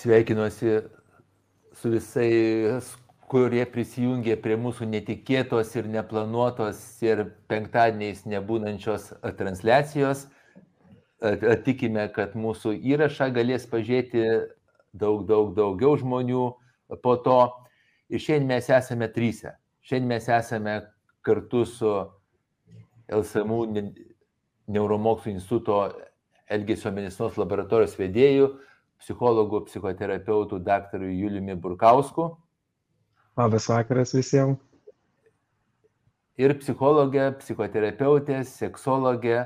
sveikinuosi su visais, kurie prisijungė prie mūsų netikėtos ir neplanuotos ir penktadieniais nebūnančios transliacijos. Tikime, kad mūsų įrašą galės pažiūrėti daug, daug daugiau žmonių po to. Ir šiandien mes esame trysia. Šiandien mes esame kartu su LSMU Neuromokslų instituto Elgesio medicinos laboratorijos vedėjų, psichologų, psichoterapeutų daktarų Juliumi Burkausku. Labas vakaras visiems. Ir psichologė, psichoterapeutė, seksologė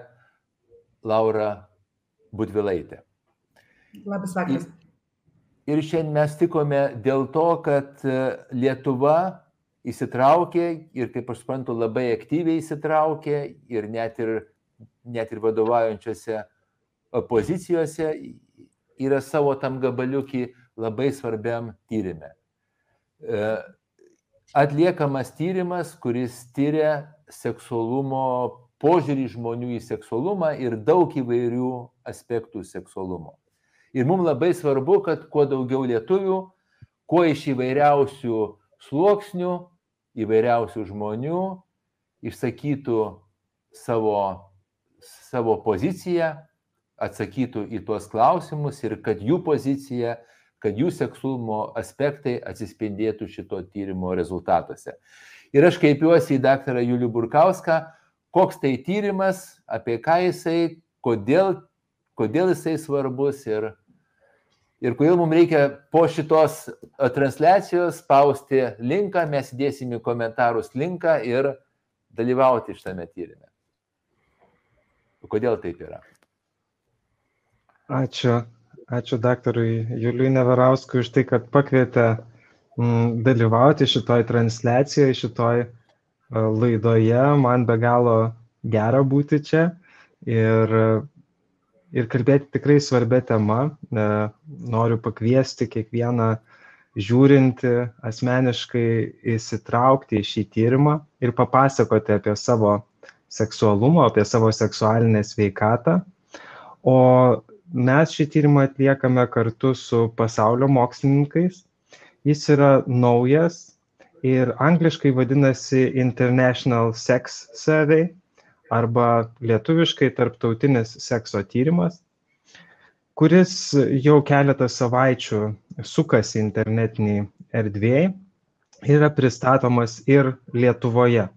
Laura Budvilaitė. Labas vakaras. Ir šiandien mes tikome dėl to, kad Lietuva įsitraukė ir, kaip aš suprantu, labai aktyviai įsitraukė ir net ir, net ir vadovaujančiose pozicijose yra savo tam gabaliukį labai svarbiam tyrimė. Atliekamas tyrimas, kuris tyria seksualumo požiūrį žmonių į seksualumą ir daug įvairių aspektų seksualumo. Ir mums labai svarbu, kad kuo daugiau lietuvių, kuo iš įvairiausių sluoksnių, įvairiausių žmonių išsakytų savo, savo poziciją, atsakytų į tuos klausimus ir kad jų pozicija, kad jų seksualumo aspektai atsispindėtų šito tyrimo rezultatuose. Ir aš kreipiuosi į daktarą Julių Burkauską, koks tai tyrimas, apie ką jisai, kodėl, kodėl jisai svarbus ir, ir kodėl mums reikia po šitos transliacijos spausti linką, mes įdėsime į komentarus linką ir dalyvauti šitame tyrime. Kodėl taip yra? Ačiū. Ačiū daktarui Juliui Neverauskui už tai, kad pakvietė m, dalyvauti šitoj transliacijoje, šitoj uh, laidoje. Man be galo gera būti čia ir, ir kalbėti tikrai svarbia tema. Uh, noriu pakviesti kiekvieną žiūrinti asmeniškai įsitraukti į šį tyrimą ir papasakoti apie savo seksualumą, apie savo seksualinę sveikatą. O mes šį tyrimą atliekame kartu su pasaulio mokslininkais. Jis yra naujas ir angliškai vadinasi International Sex Survey arba lietuviškai tarptautinis sekso tyrimas, kuris jau keletą savaičių sukasi internetiniai erdvėjai ir yra pristatomas ir Lietuvoje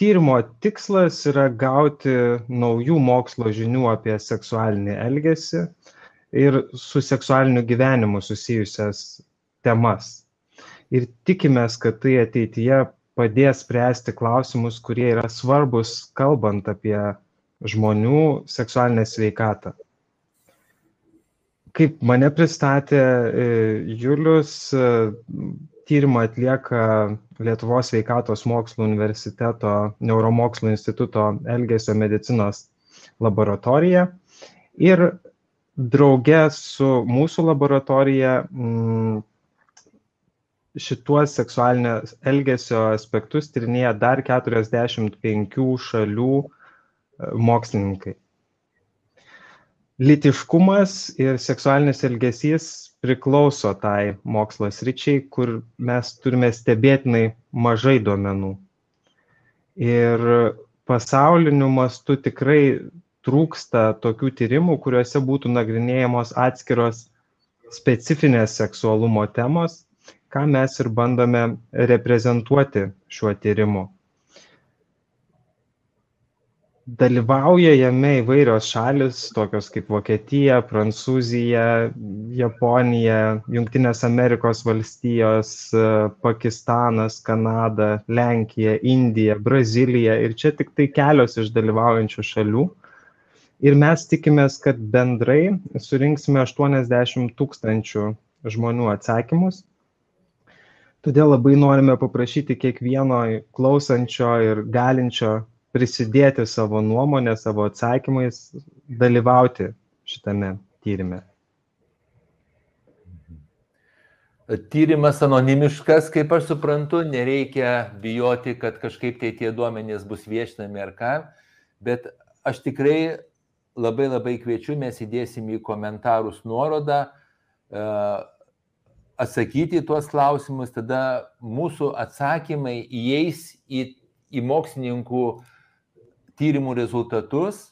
tyrimo tikslas yra gauti naujų mokslo žinių apie seksualinį elgesį ir su seksualiniu gyvenimu susijusias temas. Ir tikimės, kad tai ateityje padės spręsti klausimus, kurie yra svarbus, kalbant apie žmonių seksualinę sveikatą. Kaip mane pristatė e, Julius, tyrimą atlieka Lietuvos sveikatos mokslų universiteto neuromokslų instituto Elgesio medicinos laboratorija ir drauge su mūsų laboratorija mm, šituos seksualinio elgesio aspektus tyrinėja dar 45 šalių e, mokslininkai. Litiškumas ir seksualinis elgesys priklauso tai mokslo sričiai, kur mes turime stebėtinai mažai duomenų. Ir pasauliniu mastu tikrai trūksta tokių tyrimų, kuriuose būtų nagrinėjamos atskiros specifinės seksualumo temos, ką mes ir bandome reprezentuoti šiuo tyrimu dalyvauja jame įvairios šalys, tokios kaip Vokietija, Prancūzija, Japonija, Junktinės Amerikos valstijos, Pakistanas, Kanada, Lenkija, Indija, Brazilija ir čia tik tai kelios iš dalyvaujančių šalių. Ir mes tikimės, kad bendrai surinksime 80 tūkstančių žmonių atsakymus. Todėl labai norime paprašyti kiekvieno klausančio ir galinčio prisidėti savo nuomonę, savo atsakymais, dalyvauti šitame tyrime. Tyrimas anonimiškas, kaip aš suprantu, nereikia bijoti, kad kažkaip tai tie duomenys bus viešinami ar ką, bet aš tikrai labai labai kviečiu, mes įdėsim į komentarus nuorodą, atsakyti į tuos klausimus, tada mūsų atsakymai įeis į, į mokslininkų tyrimų rezultatus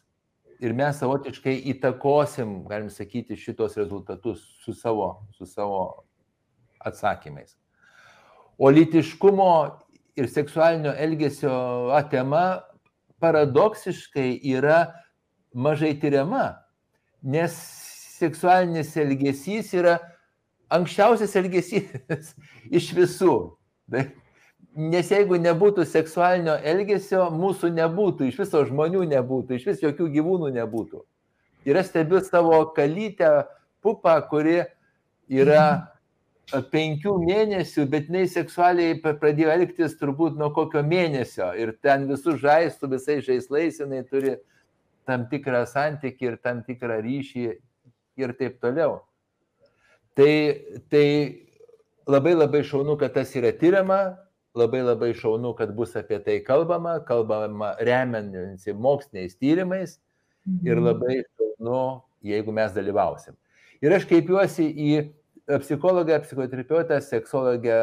ir mes savotiškai įtakosim, galim sakyti, šitos rezultatus su savo, su savo atsakymais. O litiškumo ir seksualinio elgesio tema paradoksiškai yra mažai tyriama, nes seksualinis elgesys yra anksčiausias elgesys iš visų. Nes jeigu nebūtų seksualinio elgesio, mūsų nebūtų, iš viso žmonių nebūtų, iš vis jokių gyvūnų nebūtų. Ir aš stebiu savo kalytę pupą, kuri yra penkių mėnesių, bet jinai seksualiai pradėjo elgtis turbūt nuo kokio mėnesio. Ir ten visų žaistų, visais žaislais jinai turi tam tikrą santykį ir tam tikrą ryšį ir taip toliau. Tai, tai labai labai šaunu, kad tas yra tyriama, labai labai šaunu, kad bus apie tai kalbama, kalbama remiantis moksliniais tyrimais ir mhm. labai šaunu, jeigu mes dalyvausim. Ir aš kreipiuosi į psichologę, psichoterapeutę, seksologę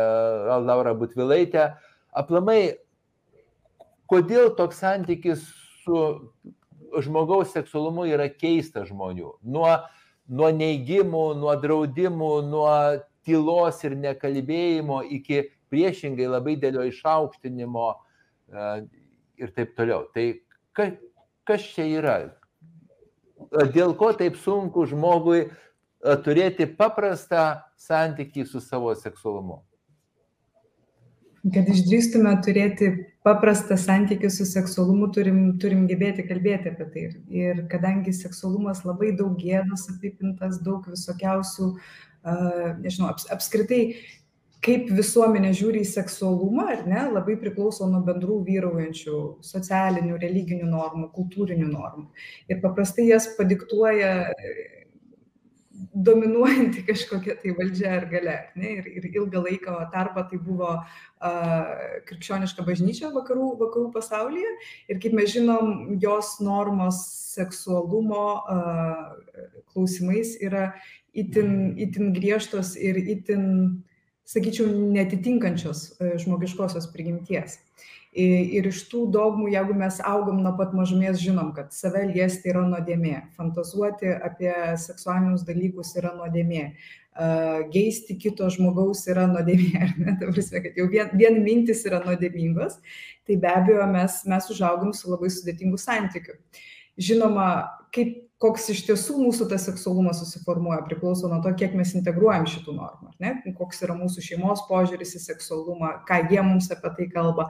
Laura Butvilaitę. Aplamai, kodėl toks santykis su žmogaus seksualumu yra keistas žmonių? Nuo nuo neigimų, nuo draudimų, nuo tylos ir nekalbėjimo iki priešingai labai dėlio išaukštinimo e, ir taip toliau. Tai ka, kas čia yra? Dėl ko taip sunku žmogui e, turėti paprastą santykį su savo seksualumu? Kad išdrįstume turėti paprastą santykių su seksualumu, turim, turim gebėti kalbėti apie tai. Ir kadangi seksualumas labai daug gėdos apipintas, daug visokiausių, uh, nežinau, aps, apskritai, kaip visuomenė žiūri į seksualumą, ar ne, labai priklauso nuo bendrų vyraujančių socialinių, religinių normų, kultūrinių normų. Ir paprastai jas padiktuoja dominuojanti kažkokia tai valdžia ar gale. Ne? Ir, ir ilgą laiką tarpą tai buvo uh, krikščioniška bažnyčia vakarų, vakarų pasaulyje. Ir kaip mes žinom, jos normos seksualumo uh, klausimais yra itin, itin griežtos ir itin, sakyčiau, netitinkančios uh, žmogiškosios prigimties. Ir iš tų dogmų, jeigu mes augam nuo pat mažumės, žinom, kad save liesti yra nuodėmė, fantazuoti apie seksualinius dalykus yra nuodėmė, geisti kito žmogaus yra nuodėmė, ar ne, ta prasme, kad jau vien, vien mintis yra nuodėmingos, tai be abejo mes, mes užaugam su labai sudėtingu santykiu. Žinoma, kaip, koks iš tiesų mūsų tas seksualumas susiformuoja, priklauso nuo to, kiek mes integruojam šitų normų, ne? koks yra mūsų šeimos požiūris į seksualumą, ką jie mums apie tai kalba,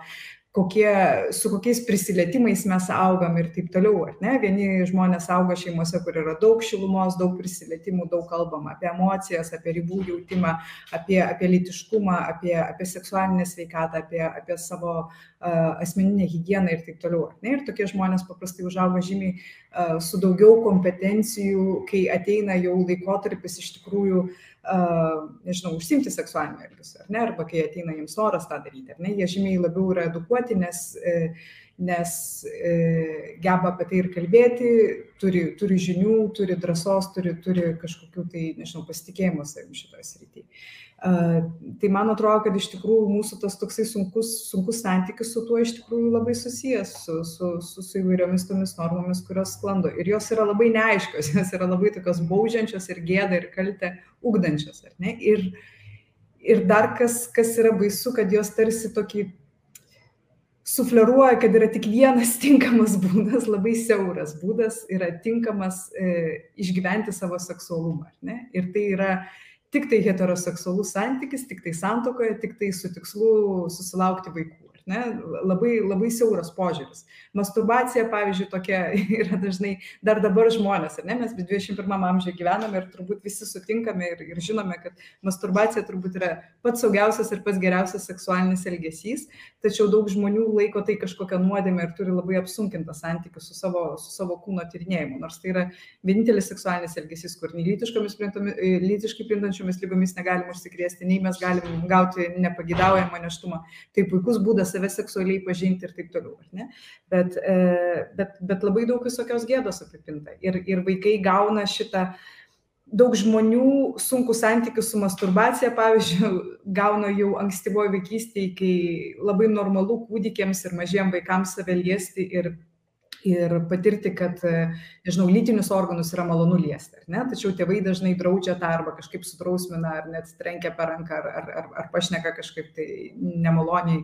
kokie, su kokiais prisilietimais mes augam ir taip toliau, ne? Vieni žmonės auga šeimose, kur yra daug šilumos, daug prisilietimų, daug kalbama apie emocijas, apie ribų jautimą, apie, apie litiškumą, apie, apie seksualinę sveikatą, apie, apie savo uh, asmeninę higieną ir taip toliau. Ne? Ir tokie žmonės paprastai užauga žymiai uh, su daugiau kompetencijų, kai ateina jau laikotarpis iš tikrųjų uh, nežinau, užsimti seksualiniu elgesiu, ar ne, arba kai ateina jiems noras tą daryti, ar ne, jie žymiai labiau yra edukuoti, nes, e, nes e, geba apie tai ir kalbėti, turi, turi žinių, turi drąsos, turi, turi kažkokių tai, nežinau, pasitikėjimo savim šitoje srityje. Tai man atrodo, kad iš tikrųjų mūsų tas toksai sunkus, sunkus santykis su tuo iš tikrųjų labai susijęs su, su, su, su įvairiomis tomis normomis, kurios sklando. Ir jos yra labai neaiškios, jos yra labai tokios baudžiančios ir gėda ir kaltę ugdančios. Ir, ir dar kas, kas yra baisu, kad jos tarsi tokį sufleruoja, kad yra tik vienas tinkamas būdas, labai siauras būdas yra tinkamas e, išgyventi savo seksualumą. Ir tai yra tiktai heteroseksualus santykis, tik tai santokoje, tik tai su tikslu susilaukti vaikų. Ne? Labai, labai siauras požiūris. Masturbacija, pavyzdžiui, tokia yra dažnai dar dabar žmonės, ne? Mes 21 amžiuje gyvename ir turbūt visi sutinkame ir, ir žinome, kad masturbacija turbūt yra pats saugiausias ir pats geriausias seksualinis elgesys, tačiau daug žmonių laiko tai kažkokią nuodėmę ir turi labai apsunkintą santykių su savo, su savo kūno tyrinėjimu, nors tai yra vienintelis seksualinis elgesys, kur nei lytiškai plintančiomis lygomis negalim užsikrėsti, nei mes galim gauti nepagidaujamą neštumą. Tai puikus būdas save seksualiai pažinti ir taip toliau. Bet, e, bet, bet labai daug visokios gėdos apipinta. Ir, ir vaikai gauna šitą daug žmonių sunku santykių su masturbacija, pavyzdžiui, gauna jau ankstyvoje vaikystėje, kai labai normalu kūdikiams ir mažiems vaikams save liesti ir, ir patirti, kad, nežinau, lytinius organus yra malonu liesti. Tačiau tėvai dažnai draudžia tą arba kažkaip sutrausmina, ar net trenkia per ranką, ar, ar, ar, ar pašneka kažkaip tai nemaloniai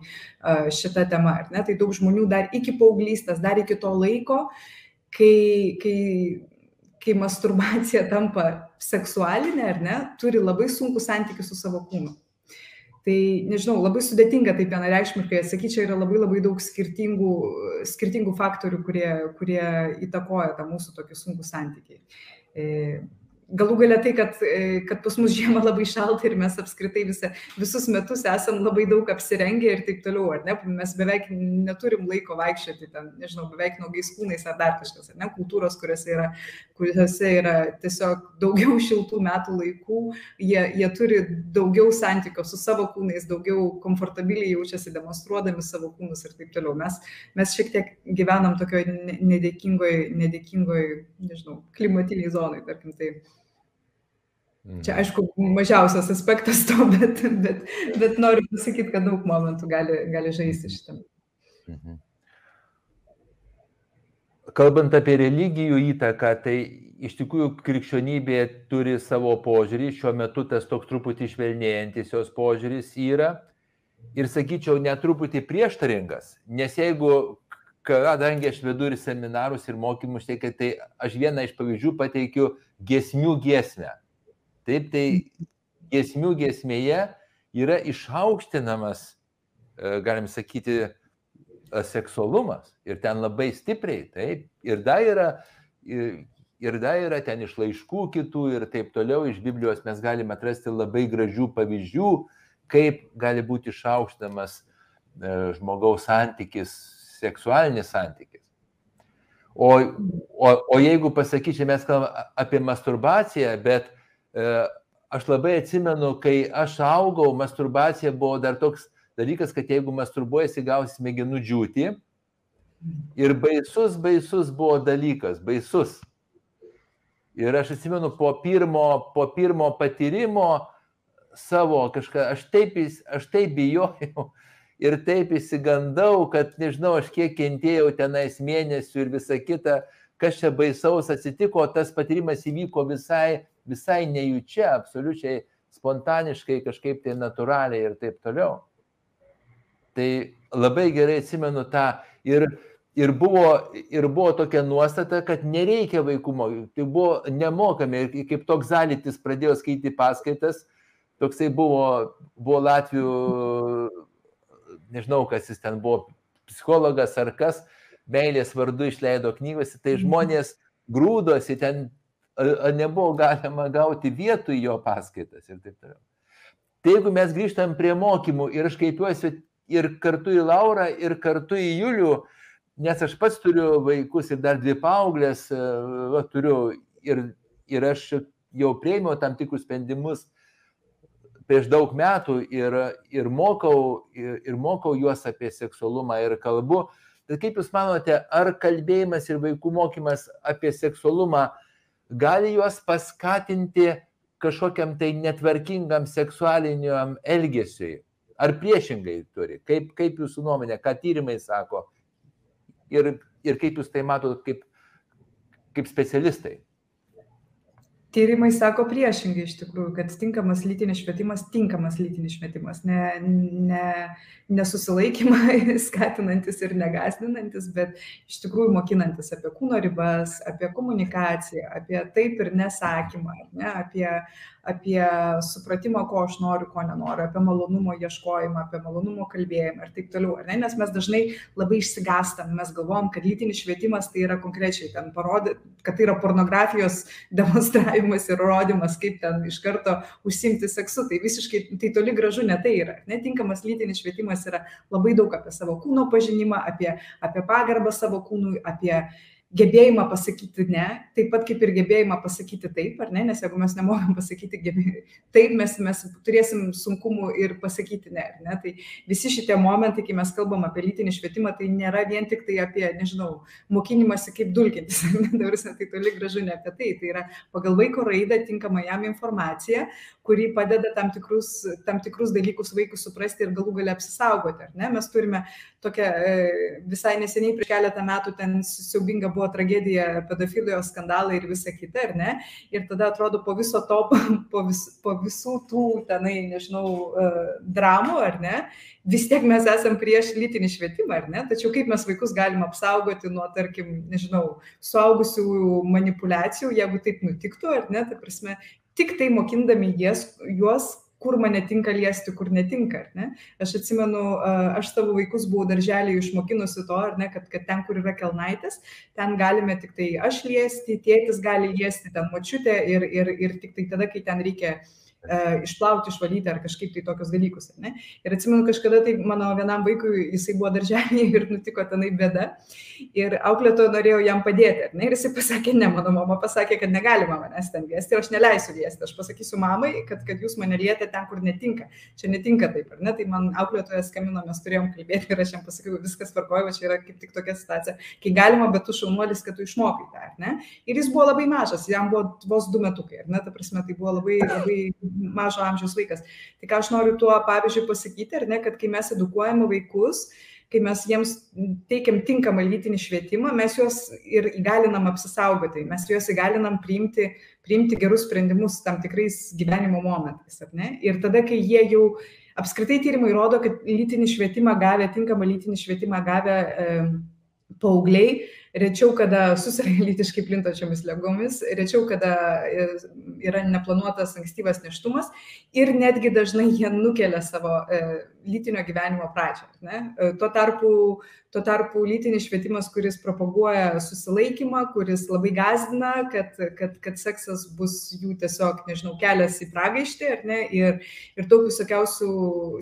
šitą temą. Tai daug žmonių dar iki paauglystės, dar iki to laiko, kai, kai kai masturbacija tampa seksualinė ar ne, turi labai sunku santykių su savo kūnu. Tai nežinau, labai sudėtinga taip vienareikšmiškai atsakyti, čia yra labai labai daug skirtingų, skirtingų faktorių, kurie, kurie įtakoja tą mūsų tokį sunkų santykiai. Galų galia tai, kad, e, kad pas mus žiemą labai šalta ir mes apskritai visa, visus metus esam labai daug apsirengę ir taip toliau, ar ne? Mes beveik neturim laiko vaikščioti ten, nežinau, beveik nuogais kūnais ar dar kažkas, ar ne? Kultūros, kuriuose yra, kuriuose yra tiesiog daugiau šiltų metų laikų, jie, jie turi daugiau santykio su savo kūnais, daugiau komfortabiliai jaučiasi demonstruodami savo kūnus ir taip toliau. Mes, mes šiek tiek gyvenam tokioje nedėkingoje, nedėkingoje, nežinau, klimatiniai zonai, tarkim tai. Čia, mhm. aišku, mažiausias aspektas to, bet, bet, bet noriu pasakyti, kad daug momentų gali, gali žaisti šitam. Mhm. Kalbant apie religijų įtaką, tai iš tikrųjų krikščionybė turi savo požiūrį, šiuo metu tas toks truputį švelnėjantis jos požiūris yra ir sakyčiau, netruputį prieštaringas, nes jeigu, kadangi aš vedu ir seminarus, ir mokymus, tai, tai aš vieną iš pavyzdžių pateikiu gesmių giesmę. Taip, tai giesmių giesmėje yra išaukštinamas, e, galim sakyti, e, seksualumas. Ir ten labai stipriai, taip. Ir dar yra, ir, ir dar yra ten iš laiškų kitų ir taip toliau, iš Biblijos mes galime atrasti labai gražių pavyzdžių, kaip gali būti išaukštinamas e, žmogaus santykis, seksualinis santykis. O, o, o jeigu pasakyčiau, mes kalbame apie masturbaciją, bet aš labai atsimenu, kai aš augau, masturbacija buvo dar toks dalykas, kad jeigu masturbuojasi, gausi smegenų džiūti. Ir baisus, baisus buvo dalykas, baisus. Ir aš atsimenu, po pirmo, po pirmo patyrimo savo kažką, aš taip, aš taip bijojau ir taip įsigandau, kad nežinau, aš kiek kentėjau tenais mėnesių ir visa kita, kas čia baisaus atsitiko, tas patyrimas įvyko visai visai nejučia, absoliučiai spontaniškai, kažkaip tai natūraliai ir taip toliau. Tai labai gerai atsimenu tą ir, ir, buvo, ir buvo tokia nuostata, kad nereikia vaikų mokyti, tai buvo nemokami ir kaip toks zalytis pradėjo skaityti paskaitas, toksai buvo, buvo Latvijų, nežinau, kas jis ten buvo, psichologas ar kas, meilės vardu išleido knygose, tai mhm. žmonės grūdosi ten nebuvo galima gauti vietų į jo paskaitas ir taip toliau. Tai jeigu mes grįžtam prie mokymų ir aš kreipiuosi ir kartu į Laurą, ir kartu į Julių, nes aš pats turiu vaikus ir dar dvi paauglės, va, turiu ir, ir aš jau prieimiau tam tikrus sprendimus prieš daug metų ir, ir, mokau, ir, ir mokau juos apie seksualumą ir kalbu. Tai kaip Jūs manote, ar kalbėjimas ir vaikų mokymas apie seksualumą gali juos paskatinti kažkokiam tai netvarkingam seksualiniam elgesiui. Ar priešingai turi? Kaip, kaip jūsų nuomonė, ką tyrimai sako ir, ir kaip jūs tai matote kaip, kaip specialistai? Tyrimai sako priešingai iš tikrųjų, kad tinkamas lytinis švietimas, tinkamas lytinis švietimas, ne, ne, nesusilaikymą skatinantis ir negasdinantis, bet iš tikrųjų mokinantis apie kūno ribas, apie komunikaciją, apie taip ir nesakymą, ne, apie, apie supratimą, ko aš noriu, ko nenoriu, apie malonumo ieškojimą, apie malonumo kalbėjimą ir taip toliau. Ne? Nes mes dažnai labai išsigastam, mes galvom, kad lytinis švietimas tai yra konkrečiai ten parodyti, kad tai yra pornografijos demonstravimas ir rodymas, kaip ten iš karto užsimti seksu. Tai visiškai, tai toli gražu ne tai yra. Netinkamas lytinis švietimas yra labai daug apie savo kūno pažinimą, apie, apie pagarbą savo kūnui, apie gebėjimą pasakyti ne, taip pat kaip ir gebėjimą pasakyti taip, ar ne, nes jeigu mes nemokam pasakyti taip, mes, mes turėsim sunkumų ir pasakyti ne, ne. Tai visi šitie momentai, kai mes kalbam apie lytinį švietimą, tai nėra vien tik tai apie, nežinau, mokinimąsi kaip dulkintis, tai toli gražu ne apie tai, tai yra pagal vaiko raidą tinkama jam informacija, kuri padeda tam tikrus, tam tikrus dalykus vaikui suprasti ir galų gali apsisaugoti, ar ne. Mes turime tokią e, visai neseniai prieš keletą metų ten siaubinga buvo tragedija, pedofilijos skandalai ir visa kita, ar ne? Ir tada atrodo po viso to, po, vis, po visų tų tenai, nežinau, uh, dramų, ar ne, vis tiek mes esam prieš lytinį švietimą, ar ne? Tačiau kaip mes vaikus galim apsaugoti nuo, tarkim, nežinau, suaugusių manipulacijų, jeigu taip nutiktų, ar ne, ta prasme, tik tai mokindami jas, juos kur man netinka liesti, kur netinka, ne? Aš atsimenu, aš savo vaikus buvau darželį išmokinusi to, ne, kad, kad ten, kur yra kelnaitės, ten galime tik tai aš liesti, tėtis gali liesti, ten močiutė ir, ir, ir tik tai tada, kai ten reikia uh, išplauti, išvalyti ar kažkaip tai tokius dalykus. Ne? Ir atsimenu, kažkada tai mano vienam vaikui, jisai buvo darželėje ir nutiko tenai bėda. Ir auklėtojo norėjo jam padėti. Ne? Ir jisai pasakė, ne, mano mama pasakė, kad negalima manęs ten liesti ir aš neleisiu liesti. Aš pasakysiu mamai, kad, kad jūs mane lietė ten, kur netinka. Čia netinka taip, ar ne? Tai man auklėtojas skambino, mes turėjom kalbėti ir aš jam pasakiau, viskas tvarkoja, čia yra kaip tik tokia situacija, kai galima, bet tu šaunuolis, kad tu išmokai tą, ar ne? Ir jis buvo labai mažas, jam buvo vos du metukai, ar ne? Ta prasme, tai buvo labai, labai mažo amžiaus vaikas. Tai ką aš noriu tuo pavyzdžiui pasakyti, ar ne, kad kai mes edukuojame vaikus, kai mes jiems teikiam tinkamą lytinį švietimą, mes juos ir įgalinam apsisaugoti, mes juos įgalinam priimti, priimti gerus sprendimus tam tikrais gyvenimo momentais. Ir tada, kai jie jau apskritai tyrimai rodo, kad lytinį švietimą gavę, tinkamą lytinį švietimą gavę e, paaugliai, rečiau kada susirga lytiškai plintačiomis legomis, rečiau kada yra neplanuotas ankstyvas neštumas ir netgi dažnai jie nukelia savo e, lytinio gyvenimo pradžią. Ne? E, tuo tarpu Tuo tarpu lytinis švietimas, kuris propaguoja susilaikymą, kuris labai gazdina, kad, kad, kad seksas bus jų tiesiog, nežinau, kelias į pragaištį, ar ne, ir, ir daug visokiausių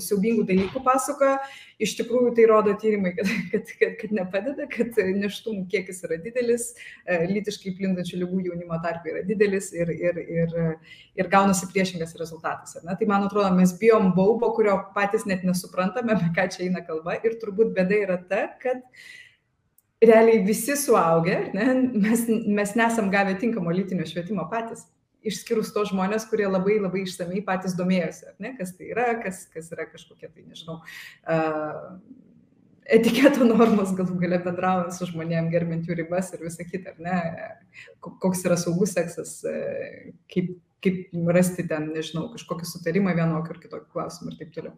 siaubingų dalykų pasakoja, iš tikrųjų tai rodo tyrimai, kad, kad, kad, kad nepadeda, kad neštumų kiekis yra didelis, e, lytiškai plintančių lygų jaunimo tarp yra didelis ir, ir, ir, ir gaunasi priešingas rezultatas. Tai man atrodo, mes bijom baubo, kurio patys net nesuprantame, apie ką čia eina kalba ir turbūt bėda yra ta, kad realiai visi suaugę, ne, mes, mes nesam gavę tinkamo lytinio švietimo patys. Išskyrus tos žmonės, kurie labai labai išsamei patys domėjosi, ne, kas tai yra, kas, kas yra kažkokie tai, nežinau, uh, etiketo normos galų gale bendraujant su žmonėm, gerbint jų ribas ir visą kitą, ar ne, koks yra saugus seksas, kaip, kaip rasti ten, nežinau, kažkokį sutarimą vienokiu ar kitokiu klausimu ir taip toliau.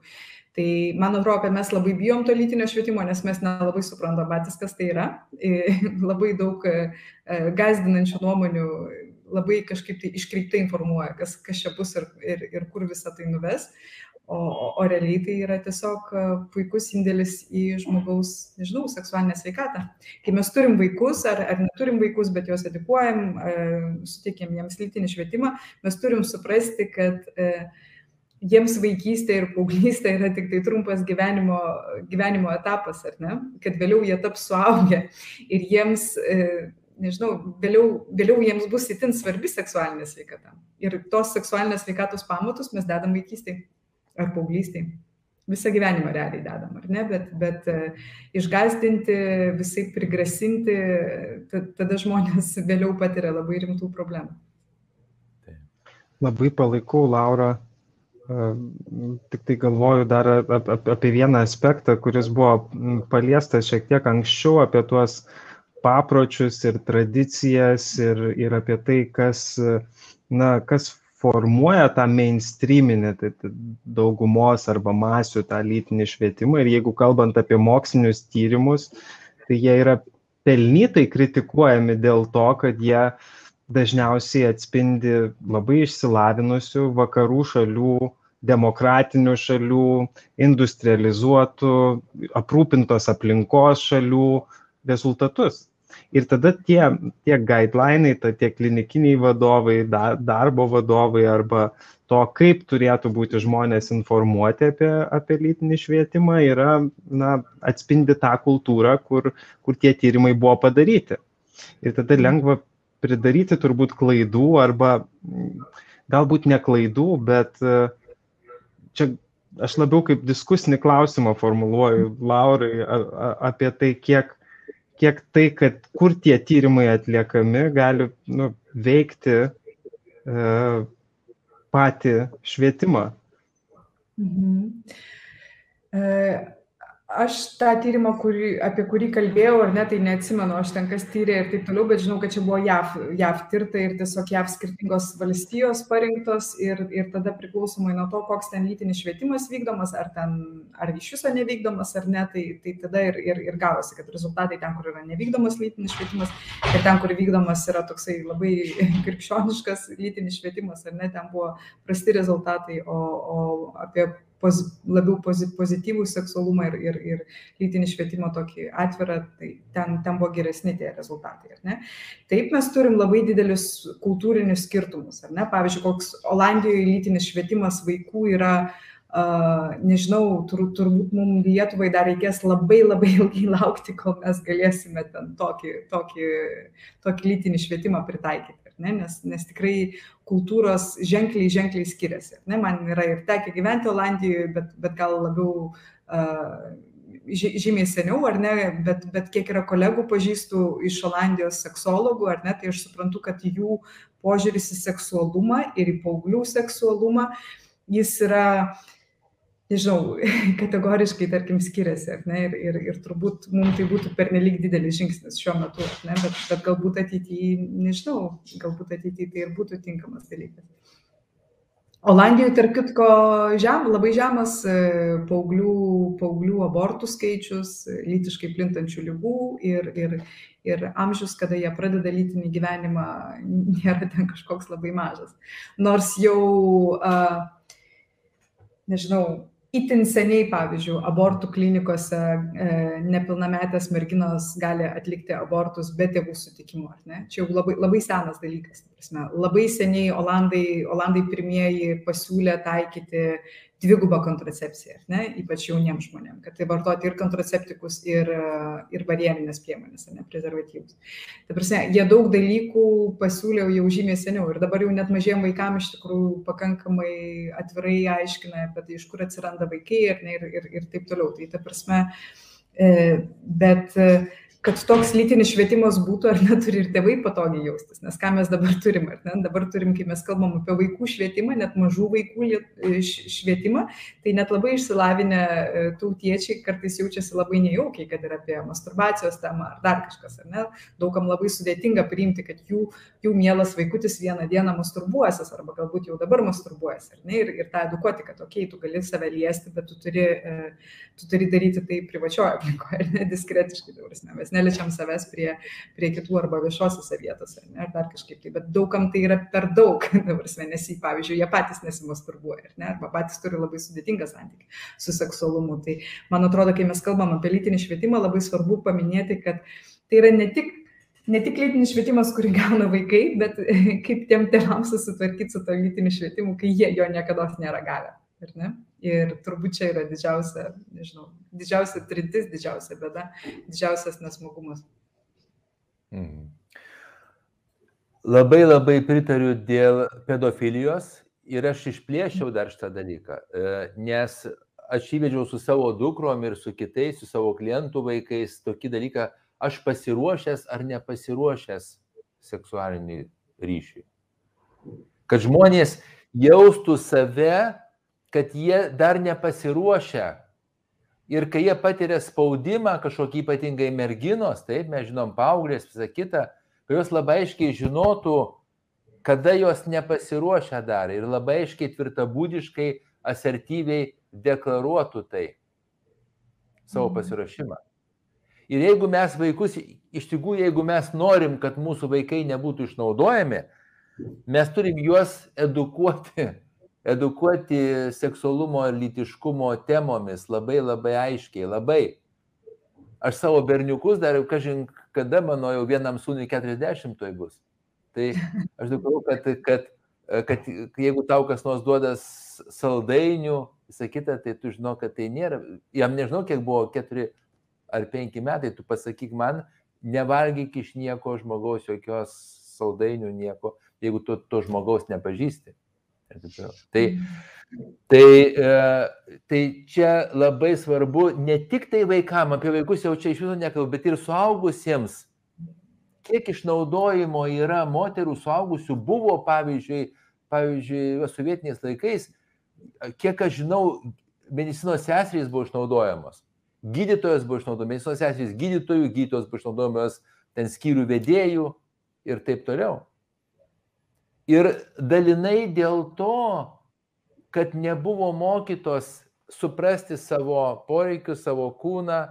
Tai man atrodo, kad mes labai bijom to lytinio švietimo, nes mes nelabai suprantam patys, kas tai yra. labai daug e, e, gazdinančių nuomonių labai kažkaip tai iškreiptai informuoja, kas, kas čia bus ir, ir, ir kur visą tai nuves. O, o, o realiai tai yra tiesiog e, puikus indėlis į žmogaus, nežinau, seksualinę sveikatą. Kai mes turim vaikus ar, ar neturim vaikus, bet juos edukuojam, suteikėm jiems lytinį švietimą, mes turim suprasti, kad e, jiems vaikystė ir paauglystė yra tik tai trumpas gyvenimo, gyvenimo etapas, ar ne? Kad vėliau jie taps suaugę ir jiems, e, nežinau, vėliau, vėliau jiems bus itin svarbi seksualinė sveikata. Ir tos seksualinės sveikatos pamatus mes dedam vaikystėje ar paauglystėje. Visą gyvenimą realiai dedam, ar ne? Bet, bet uh, išgazdinti, visai prigrasinti, tada žmonės vėliau patiria labai rimtų problemų. Labai palaikau, Laura, Tik tai galvoju dar apie vieną aspektą, kuris buvo paliestas šiek tiek anksčiau, apie tuos papročius ir tradicijas ir, ir apie tai, kas, na, kas formuoja tą mainstreaminį, tai, tai daugumos arba masių tą lytinį švietimą. Ir jeigu kalbant apie mokslinius tyrimus, tai jie yra pelnytai kritikuojami dėl to, kad jie dažniausiai atspindi labai išsilavinusių vakarų šalių demokratinių šalių, industrializuotų, aprūpintos aplinkos šalių rezultatus. Ir tada tie, tie guidelinai, tie klinikiniai vadovai, darbo vadovai arba to, kaip turėtų būti žmonės informuoti apie, apie lytinį švietimą, yra, na, atspindi tą kultūrą, kur, kur tie tyrimai buvo padaryti. Ir tada mhm. lengva pridaryti turbūt klaidų arba galbūt ne klaidų, bet čia aš labiau kaip diskusinį klausimą formuluoju Laurai apie tai, kiek, kiek tai, kad kur tie tyrimai atliekami, gali nu, veikti e, patį švietimą. Mhm. E, Aš tą tyrimą, kurį, apie kurį kalbėjau, ar ne, tai neatsimenu, aš ten kas tyrė ir taip toliau, bet žinau, kad čia buvo JAV, JAV tirta ir tiesiog JAV skirtingos valstijos parinktos ir, ir tada priklausomai nuo to, koks ten lytinis švietimas vykdomas, ar, ten, ar iš viso nevykdomas ar ne, tai, tai tada ir, ir, ir gavosi, kad rezultatai ten, kur yra nevykdomas lytinis švietimas ir ten, kur vykdomas yra toksai labai krikščioniškas lytinis švietimas, ar ne, ten buvo prasti rezultatai, o, o apie poz, labiau pozityvų seksualumą ir, ir, ir lytinį švietimą tokį atvirą, tai ten, ten buvo geresni tie rezultatai. Taip mes turim labai didelius kultūrinius skirtumus. Pavyzdžiui, koks Olandijoje lytinis švietimas vaikų yra Uh, nežinau, tur, turbūt mums Lietuvai dar reikės labai labai ilgai laukti, kol mes galėsime ten tokį, tokį, tokį lytinį švietimą pritaikyti, ne? nes, nes tikrai kultūros ženkliai, ženkliai skiriasi. Ne? Man yra ir tekę gyventi Olandijoje, bet, bet gal labiau uh, žymiai seniau, ar ne, bet, bet kiek yra kolegų pažįstų iš Olandijos seksologų, ar ne, tai aš suprantu, kad jų požiūris į seksualumą ir į paauglių seksualumą, jis yra uh, nežinau, kategoriškai, tarkim, skiriasi, ne, ir, ir, ir turbūt mums tai būtų pernelyg didelis žingsnis šiuo metu, ne, bet, bet galbūt ateityje, nežinau, galbūt ateityje tai ir būtų tinkamas dalykas. Olandijoje, tarp kitko, žem, labai žemas e, paauglių, paauglių abortų skaičius, lytiškai plintančių lygų ir, ir, ir amžius, kada jie pradeda lytinį gyvenimą, nėra ten kažkoks labai mažas. Nors jau, uh, nežinau, itin seniai, pavyzdžiui, abortų klinikose e, nepilnametės merginos gali atlikti abortus be tėvų sutikimo, ar ne? Čia jau labai, labai senas dalykas. Prasme. Labai seniai Olandai, Olandai pirmieji pasiūlė taikyti dvigubą kontracepciją, ne, ypač jauniems žmonėms, kad tai vartoti ir kontraceptikus, ir, ir barjerinės priemonės, ne, prezervatyvus. Tai prasme, jie daug dalykų pasiūlė jau žymiai seniau ir dabar jau net mažiem vaikams iš tikrųjų pakankamai atvirai aiškina apie tai, iš kur atsiranda vaikai ir, ne, ir, ir, ir taip toliau. Tai ta prasme, e, bet kad toks lytinis švietimas būtų, ar neturi ir tėvai patogiai jaustis. Nes ką mes dabar turim, ar ne? Dabar turim, kai mes kalbam apie vaikų švietimą, net mažų vaikų e, švietimą, tai net labai išsilavinę e, tautiečiai kartais jaučiasi labai nejaukiai, kad yra apie masturbacijos temą ar dar kažkas, ar ne? Daugam labai sudėtinga priimti, kad jų, jų mielas vaikutis vieną dieną masturbuosis arba galbūt jau dabar masturbuojas, ar ne? Ir, ir tą edukuoti, kad, okei, okay, tu gali save liesti, bet tu turi, e, tu turi daryti tai privačioje aplinkoje, ar ne diskretiškai, mes mes neliečiam savęs prie, prie kitų arba viešosiose vietose, ne, ar dar kažkaip tai, bet daugam tai yra per daug, prasme, nes jį, pavyzdžiui, jie patys nesimasturbuoja, ne, arba patys turi labai sudėtingą santykį su seksualumu. Tai man atrodo, kai mes kalbam apie lytinį švietimą, labai svarbu paminėti, kad tai yra ne tik ne tik lytinis švietimas, kurį gauna vaikai, bet kaip tiem tėvams susitvarkyti su to lytiniu švietimu, kai jie jo niekada nėra gavę. Ir turbūt čia yra didžiausia, nežinau, didžiausia trintis, didžiausia bėda, didžiausias nesmagumas. Mhm. Labai labai pritariu dėl pedofilijos ir aš išplėšiau dar šitą dalyką, e, nes aš įvedžiau su savo dukrom ir su kitais, su savo klientų vaikais tokį dalyką, aš pasiruošęs ar nepasiruošęs seksualinį ryšį. Kad žmonės jaustų save kad jie dar nepasiruošę. Ir kai jie patiria spaudimą, kažkokį ypatingai merginos, taip, mes žinom, paauglės, visą kitą, kad jos labai aiškiai žinotų, kada jos nepasiruošę dar ir labai aiškiai tvirtabūdiškai, asertyviai deklaruotų tai savo mhm. pasiruošimą. Ir jeigu mes vaikus, iš tikrųjų, jeigu mes norim, kad mūsų vaikai nebūtų išnaudojami, mes turim juos edukuoti edukuoti seksualumo ir lytiškumo temomis labai labai aiškiai, labai. Aš savo berniukus dar jau, kažin, kada mano jau vienam sūnui 40 toj bus. Tai aš sakau, kad, kad, kad jeigu tau kas nors duoda saldainių, visą kitą, tai tu žinau, kad tai nėra, jam nežinau, kiek buvo, keturi ar penki metai, tu pasakyk man, nevalgyk iš nieko žmogaus, jokios saldainių, nieko, jeigu tu to žmogaus nepažįsti. Tai, tai, e, tai čia labai svarbu ne tik tai vaikam, apie vaikus jau čia iš viso nekalbu, bet ir suaugusiems. Kiek išnaudojimo yra moterų suaugusių buvo, pavyzdžiui, pavyzdžiui, sovietiniais laikais, kiek aš žinau, medicinos seserys buvo išnaudojamos. Gydytojas buvo išnaudojamas, medicinos seserys gydytojų, gydytojos buvo išnaudojamos ten skyrių vedėjų ir taip toliau. Ir dalinai dėl to, kad nebuvo mokytos suprasti savo poreikius, savo kūną,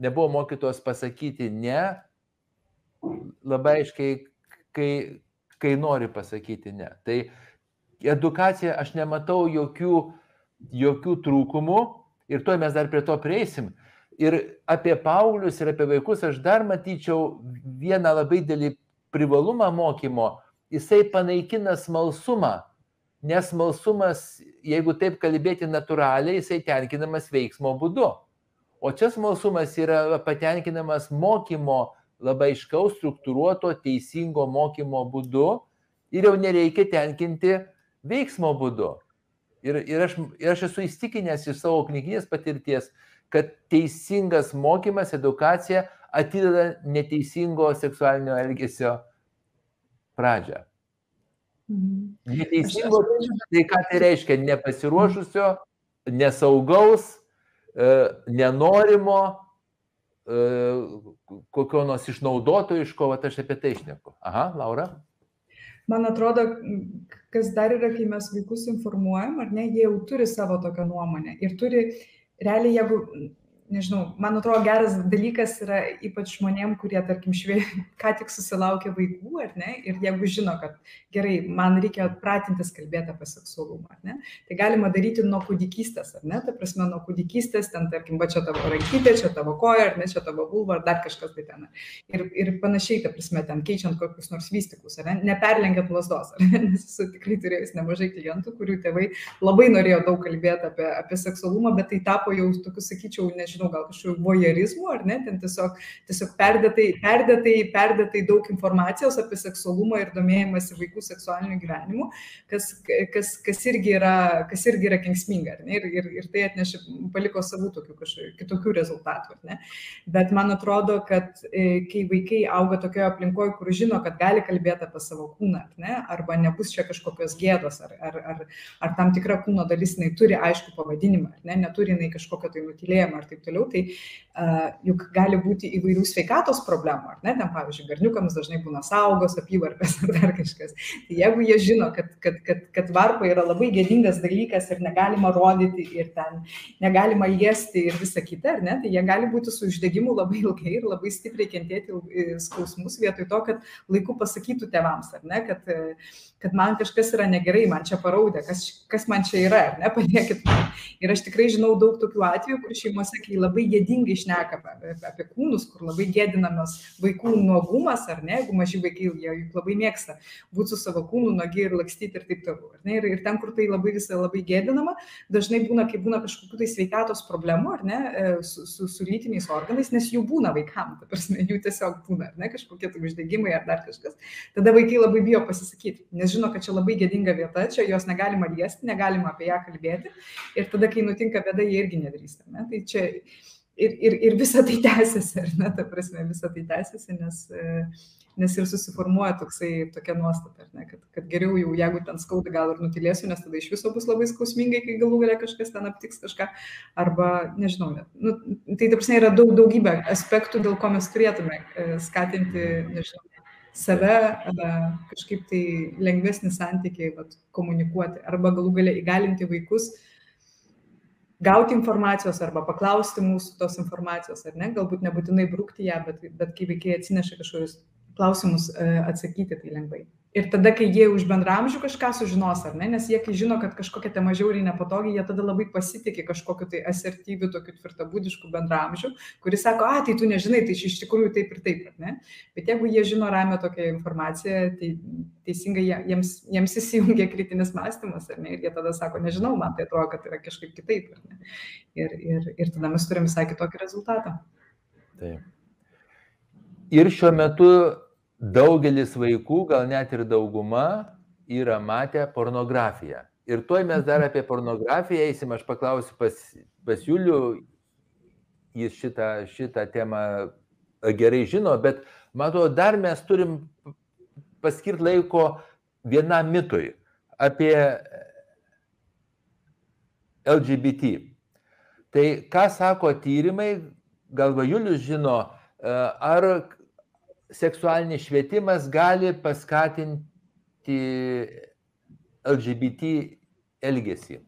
nebuvo mokytos pasakyti ne, labai aiškiai, kai, kai nori pasakyti ne. Tai edukacija aš nematau jokių, jokių trūkumų ir to mes dar prie to prieisim. Ir apie paauglius ir apie vaikus aš dar matyčiau vieną labai didelį privalumą mokymo, jisai panaikina smalsumą, nes smalsumas, jeigu taip kalbėti natūraliai, jisai tenkinamas veiksmo būdu. O čia smalsumas yra patenkinamas mokymo labai iškaus, struktūruoto, teisingo mokymo būdu ir jau nereikia tenkinti veiksmo būdu. Ir, ir, aš, ir aš esu įstikinęs iš savo knyginės patirties, kad teisingas mokymas, edukacija atideda neteisingo seksualinio elgesio pradžią. Mhm. Neteisingo, tai ką tai reiškia? Nepasiruošusio, nesaugaus, e, nenorimo, e, kokio nors išnaudotojiško, va aš apie tai išneku. Aha, Laura. Man atrodo, kas dar yra, kai mes vaikus informuojam, ar ne, jie jau turi savo tokią nuomonę ir turi, realiai, jeigu nežinau, man atrodo geras dalykas yra ypač žmonėm, kurie, tarkim, švie, ką tik susilaukė vaikų, ar ne, ir jeigu žino, kad gerai, man reikia pratintis kalbėti apie seksualumą, ar ne, tai galima daryti nuo kūdikystės, ar ne, ta prasme, nuo kūdikystės, ten, tarkim, va čia tavo rankytė, čia tavo koja, ar ne, čia tavo vulva, ar dar kažkas tai ten. Ir, ir panašiai, ta prasme, ten keičiant kokius nors vystikus, ar ne, neperlenkiant lasdos, ar ne, nes esu tikrai turėjęs nemažai klientų, kurių tėvai labai norėjo daug kalbėti apie, apie seksualumą, bet tai tapo jau tokiu, sakyčiau, nežinau, nežinau, gal kažkokiu vojerizmu, ar ne, ten tiesiog, tiesiog perdėtai, perdėtai, perdėtai daug informacijos apie seksualumą ir domėjimąsi vaikų seksualiniu gyvenimu, kas, kas, kas, irgi, yra, kas irgi yra kengsminga, ne, ir, ir, ir tai atnešė, paliko savų tokių kažkokių kitokių rezultatų, ne. Bet man atrodo, kad e, kai vaikai auga tokioje aplinkoje, kur žino, kad gali kalbėti apie savo kūną, ne, arba nebus čia kažkokios gėdos, ar, ar, ar, ar tam tikra kūno dalis jinai turi aišku pavadinimą, ne, neturi jinai kažkokio tai nutilėjimo ar taip toliau toliau, tai uh, juk gali būti įvairių sveikatos problemų, ar ne, ten pavyzdžiui, garniukams dažnai būna saugos, apyvarpės ar dar kažkas. Tai jeigu jie žino, kad, kad, kad, kad varpa yra labai gėdingas dalykas ir negalima rodyti ir ten negalima liesti ir visa kita, ar ne, tai jie gali būti su uždegimu labai ilgai ir labai stipriai kentėti skausmus vietoj to, kad laiku pasakytų tėvams, ar ne, kad, kad man kažkas yra negerai, man čia paraudė, kas, kas man čia yra, ar ne, padėkit man. Ir aš tikrai žinau daug tokių atvejų, kur šeimose, kai labai gėdingai šneka apie, apie kūnus, kur labai gėdinamas vaikų nuogumas, ar ne, jeigu maži vaikai, jie juk labai mėgsta būti su savo kūnu, nogi ir lakstyti ir taip toliau. Ir, ir ten, kur tai labai visą labai gėdinama, dažnai būna, kai būna kažkokių tai sveikatos problemų, ar ne, e, su, su, su lytiniais organais, nes jų būna vaikam, ta prasme, jų tiesiog būna, ar ne, kažkokie tai uždegimai ar dar kažkas. Tada vaikai labai bijo pasisakyti, nes žino, kad čia labai gėdinga vieta, čia jos negalima liesti, negalima apie ją kalbėti. Ir tada, kai nutinka bėda, jie irgi nedrįsta. Ne? Tai čia ir, ir, ir visa tai tęsiasi, ar ne, ta prasme, visa tai tęsiasi, nes, e, nes ir susiformuoja toksai, tokia nuostata, ne, kad, kad geriau jau, jeigu ten skauda, gal ir nutilėsiu, nes tada iš viso bus labai skausmingai, kai galų galia kažkas ten aptiks kažką, arba, nežinau. Nu, tai ta prasme yra daug, daugybė aspektų, dėl ko mes turėtume e, skatinti, nežinau, save kažkaip tai lengvesnį santykį vat, komunikuoti, arba galų galia įgalinti vaikus, uh, gauti informacijos arba paklausti mūsų tos informacijos, ar ne, galbūt nebūtinai brūkti ją, bet, bet kai vaikai atsineša kažkokius klausimus, e, atsakyti tai lengvai. Ir tada, kai jie už bendramžių kažką sužinos, ar ne, nes jie, kai žino, kad kažkokia tema žiauriai nepatogi, jie tada labai pasitikė kažkokiu tai asertyviu, tokiu tvirtabūdišku bendramžiu, kuris sako, a, tai tu nežinai, tai iš tikrųjų taip ir taip, ar ne? Bet jeigu jie žino ramę tokią informaciją, tai teisingai jiems, jiems įsijungia kritinis mąstymas, ar ne? Ir jie tada sako, nežinau, man tai atrodo, kad yra kažkaip kitaip, ar ne? Ir, ir, ir tada mes turim visai kitokį rezultatą. Taip. Ir šiuo metu daugelis vaikų, gal net ir dauguma, yra matę pornografiją. Ir tuoj mes dar apie pornografiją eisim, aš paklausiu pas, pas Julių, jis šitą, šitą temą gerai žino, bet matau, dar mes turim paskirti laiko vienam mitui apie LGBT. Tai ką sako tyrimai, galva Julius žino, ar seksualinis švietimas gali paskatinti LGBT elgesį.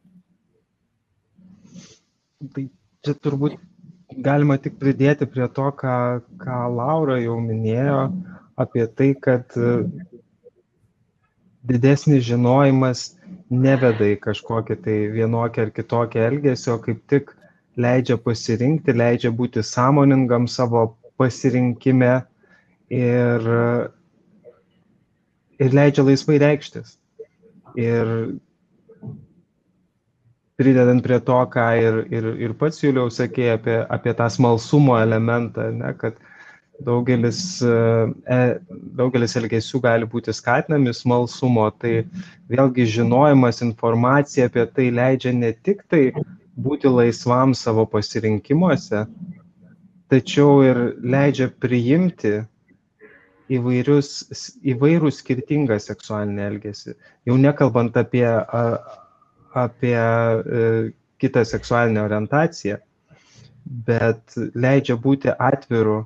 Tai čia turbūt galima tik pridėti prie to, ką, ką Laura jau minėjo, apie tai, kad didesnis žinojimas neveda į kažkokį tai vienokį ar kitokį elgesį, o kaip tik leidžia pasirinkti, leidžia būti sąmoningam savo pasirinkime ir, ir leidžia laisvai reikštis. Ir pridedant prie to, ką ir, ir, ir pats Juliau sakė apie, apie tą smalsumo elementą, ne, kad daugelis, e, daugelis elgesių gali būti skatinami smalsumo, tai vėlgi žinojimas, informacija apie tai leidžia ne tik tai būti laisvam savo pasirinkimuose, tačiau ir leidžia priimti įvairius, įvairų skirtingą seksualinį elgesį. Jau nekalbant apie, apie e, kitą seksualinę orientaciją, bet leidžia būti atviru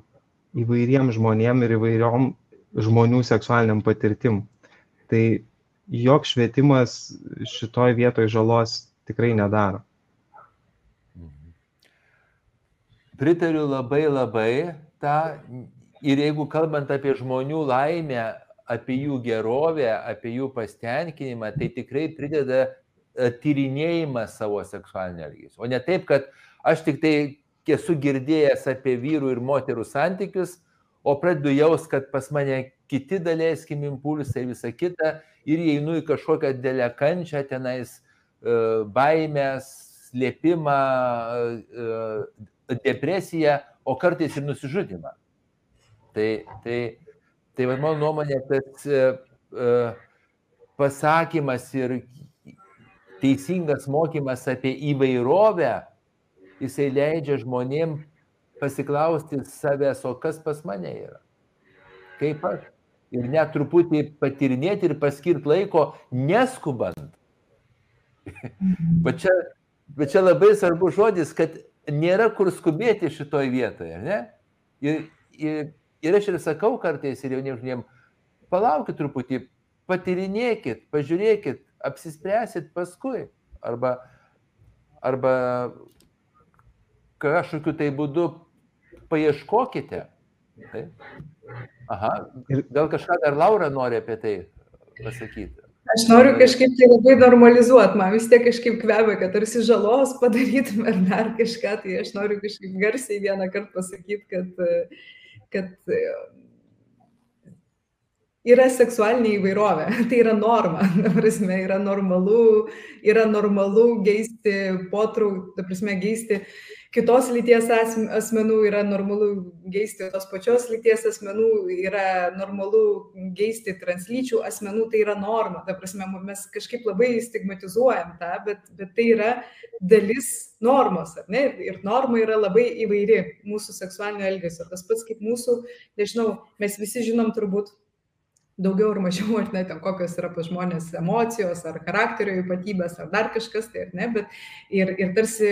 įvairiem žmonėm ir įvairiom žmonių seksualiniam patirtim. Tai joks švietimas šitoj vietoj žalos tikrai nedaro. Pritariu labai labai tą ir jeigu kalbant apie žmonių laimę, apie jų gerovę, apie jų pastenkinimą, tai tikrai prideda e, tyrinėjimas savo seksualinio elgesio. O ne taip, kad aš tik tai esu girdėjęs apie vyrų ir moterų santykius, o pradedu jaus, kad pas mane kiti daleiskim impulsai ir visa kita, ir einu į kažkokią dėlę kančią, tenais e, baimės, slėpimą, e, depresiją, o kartais ir nusižudimą. Tai, tai, tai va, mano nuomonė, tas uh, pasakymas ir teisingas mokymas apie įvairovę, jisai leidžia žmonėm pasiklausti savęs, o kas pas mane yra. Kaip aš. Ir net truputį patirinėti ir paskirti laiko neskubant. bet, čia, bet čia labai svarbus žodis, kad nėra kur skubėti šitoj vietoje. Ne? Ir, ir Ir aš ir sakau kartais ir jauniems žmonėms, palaukit truputį, patirinėkit, pažiūrėkit, apsispręsit paskui. Arba, arba kažkokiu tai būdu paieškokite. Tai? Aha, gal kažką dar Laura nori apie tai pasakyti. Aš noriu kažkaip tai labai normalizuoti, man vis tiek kažkaip kvepia, kad tarsi žalos padarytum ar dar kažką, tai aš noriu kažkaip garsiai vieną kartą pasakyti, kad uh, kad e, yra seksualinė įvairovė, tai yra norma, ta prasme, yra normalu, yra normalu geisti potraukį, ta prasme, geisti kitos lyties asmenų, yra normalu geisti tos pačios lyties asmenų, yra normalu geisti translyčių asmenų, tai yra norma, ta prasme, mes kažkaip labai stigmatizuojam tą, bet, bet tai yra dalis normos, ar ne? Ir norma yra labai įvairi mūsų seksualinio elgesio. Tas pats kaip mūsų, nežinau, mes visi žinom turbūt daugiau ar mažiau, ar ne, ten kokios yra pas žmonės emocijos, ar charakterio ypatybės, ar dar kažkas, tai ar ne, bet ir, ir tarsi,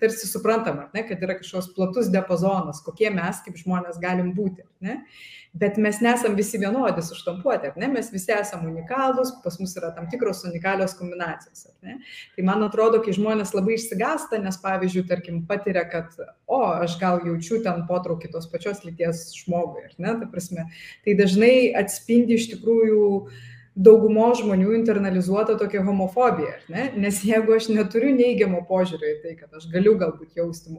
tarsi suprantam, ar ne, kad yra kažkoks platus diapazonas, kokie mes kaip žmonės galim būti, ar ne bet mes nesam visi vienodi suštampuoti, ar ne? Mes visi esame unikalūs, pas mus yra tam tikros unikalios kombinacijos, ar ne? Tai man atrodo, kai žmonės labai išsigasta, nes pavyzdžiui, tarkim, patiria, kad, o, aš gal jaučiu ten potraukį tos pačios lyties žmogui, ar ne? Tai prasme, tai dažnai atspindi iš tikrųjų daugumo žmonių internalizuota tokia homofobija, ne? Nes jeigu aš neturiu neigiamo požiūrio į tai, kad aš galiu galbūt jausti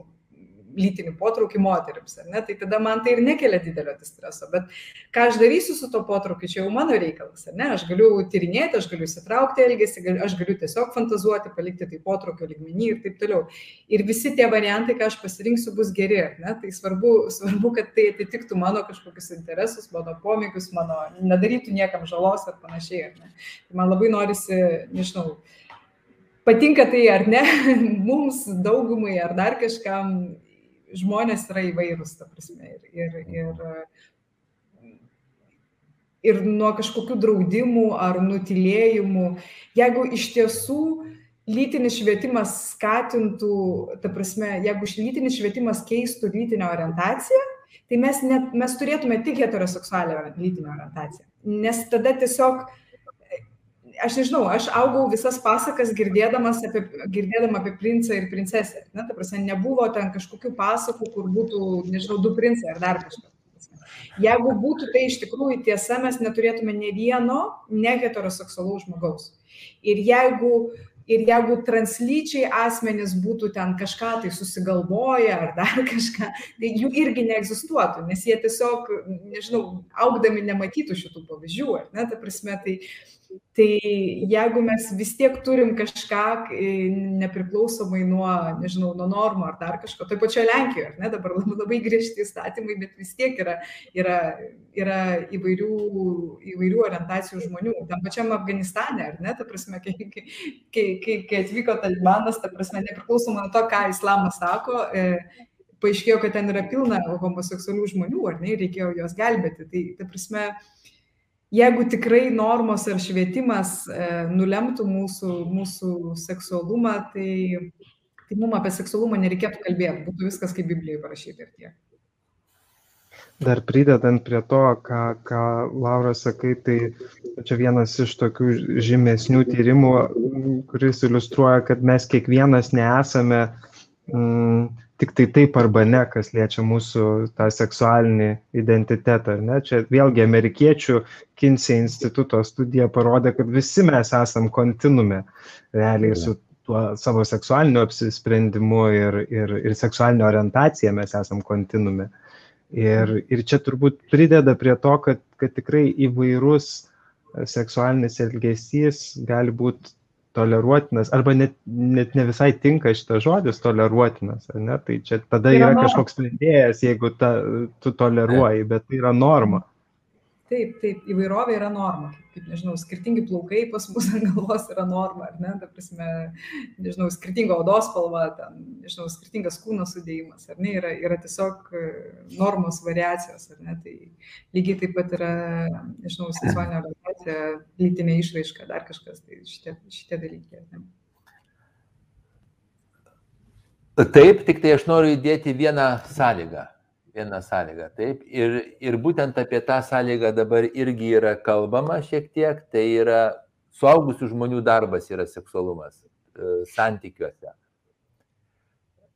lytinį potraukį moteriams, ar ne? Tai tada man tai ir nekelia didelio distreso. Bet ką aš darysiu su to potraukiu, čia jau mano reikalas, ar ne? Aš galiu tyrinėti, aš galiu įsitraukti elgesį, aš galiu tiesiog fantazuoti, palikti tai potraukio lygmenį ir taip toliau. Ir visi tie variantai, ką aš pasirinksiu, bus geri, ar ne? Tai svarbu, svarbu, kad tai atitiktų mano kažkokius interesus, mano pomėgius, mano nedarytų niekam žalos ar panašiai, ar ne? Tai man labai norisi, nežinau, patinka tai ar ne, mums daugumai ar dar kažkam žmonės yra įvairūs, ta prasme. Ir, ir, ir, ir nuo kažkokių draudimų ar nutilėjimų, jeigu iš tiesų lytinis švietimas skatintų, ta prasme, jeigu lytinis švietimas keistų lytinę orientaciją, tai mes, net, mes turėtume tik heteroseksualią lytinę orientaciją. Nes tada tiesiog aš nežinau, aš augau visas pasakas girdėdamas apie, girdėdama apie princą ir princesę. Ne, ta prasme, nebuvo ten kažkokių pasakų, kur būtų, nežinau, du princai ar dar kažkas. Jeigu būtų tai iš tikrųjų tiesa, mes neturėtume ne vieno neheteroseksualaus žmogaus. Ir jeigu, ir jeigu translyčiai asmenys būtų ten kažką tai susigalvoję ar dar kažką, tai jų irgi neegzistuotų, nes jie tiesiog, nežinau, augdami nematytų šitų pavyzdžių, ne, ta prasme, tai Tai jeigu mes vis tiek turim kažką nepriklausomai nuo, nežinau, nuo normų ar dar kažko, tai pačioje Lenkijoje, ne, dabar labai, labai griežti įstatymai, bet vis tiek yra, yra, yra įvairių, įvairių orientacijų žmonių. Tam pačiam Afganistane, ar ne, ta prasme, kai, kai, kai, kai atvyko Talibanas, ta prasme, nepriklausomai nuo to, ką islamas sako, e, paaiškėjo, kad ten yra pilna homoseksualių žmonių, ar ne, reikėjo juos gelbėti. Tai, ta prasme, jeigu tikrai normos ar švietimas e, nulemtų mūsų, mūsų seksualumą, tai, tai mums apie seksualumą nereikėtų kalbėti, būtų viskas kaip Biblijoje parašyta ir tiek. Dar pridedant prie to, ką, ką Laura sakai, tai čia vienas iš tokių žymesnių tyrimų, kuris iliustruoja, kad mes kiekvienas nesame mm, tik tai taip arba ne, kas liečia mūsų tą seksualinį identitetą. Ne? Čia vėlgi amerikiečių Kinsey instituto studija parodė, kad visi mes esam kontinume realiai su tuo savo seksualiniu apsisprendimu ir, ir, ir seksualinė orientacija mes esam kontinume. Ir, ir čia turbūt prideda prie to, kad, kad tikrai įvairus seksualinis elgesys gali būti toleruotinas, arba net, net ne visai tinka šitas žodis toleruotinas, ne? tai čia tada yra, yra kažkoks sprendėjas, jeigu ta, tu toleruoji, bet tai yra norma. Taip, taip, įvairovė yra norma, kaip, kaip nežinau, skirtingi plaukai pas mus ant galvos yra norma, ar ne, ta prasme, nežinau, skirtinga odos spalva, ten, nežinau, skirtingas kūno sudėjimas, ar ne, yra, yra tiesiog e, normos variacijos, ar ne, tai lygiai taip pat yra, nežinau, seksualinė orientacija, lytinė išraiška, dar kažkas, tai šitie, šitie dalykai, ne. Taip, tik tai aš noriu įdėti vieną sąlygą viena sąlyga. Taip, ir, ir būtent apie tą sąlygą dabar irgi yra kalbama šiek tiek, tai yra suaugusių žmonių darbas yra seksualumas e, santykiuose.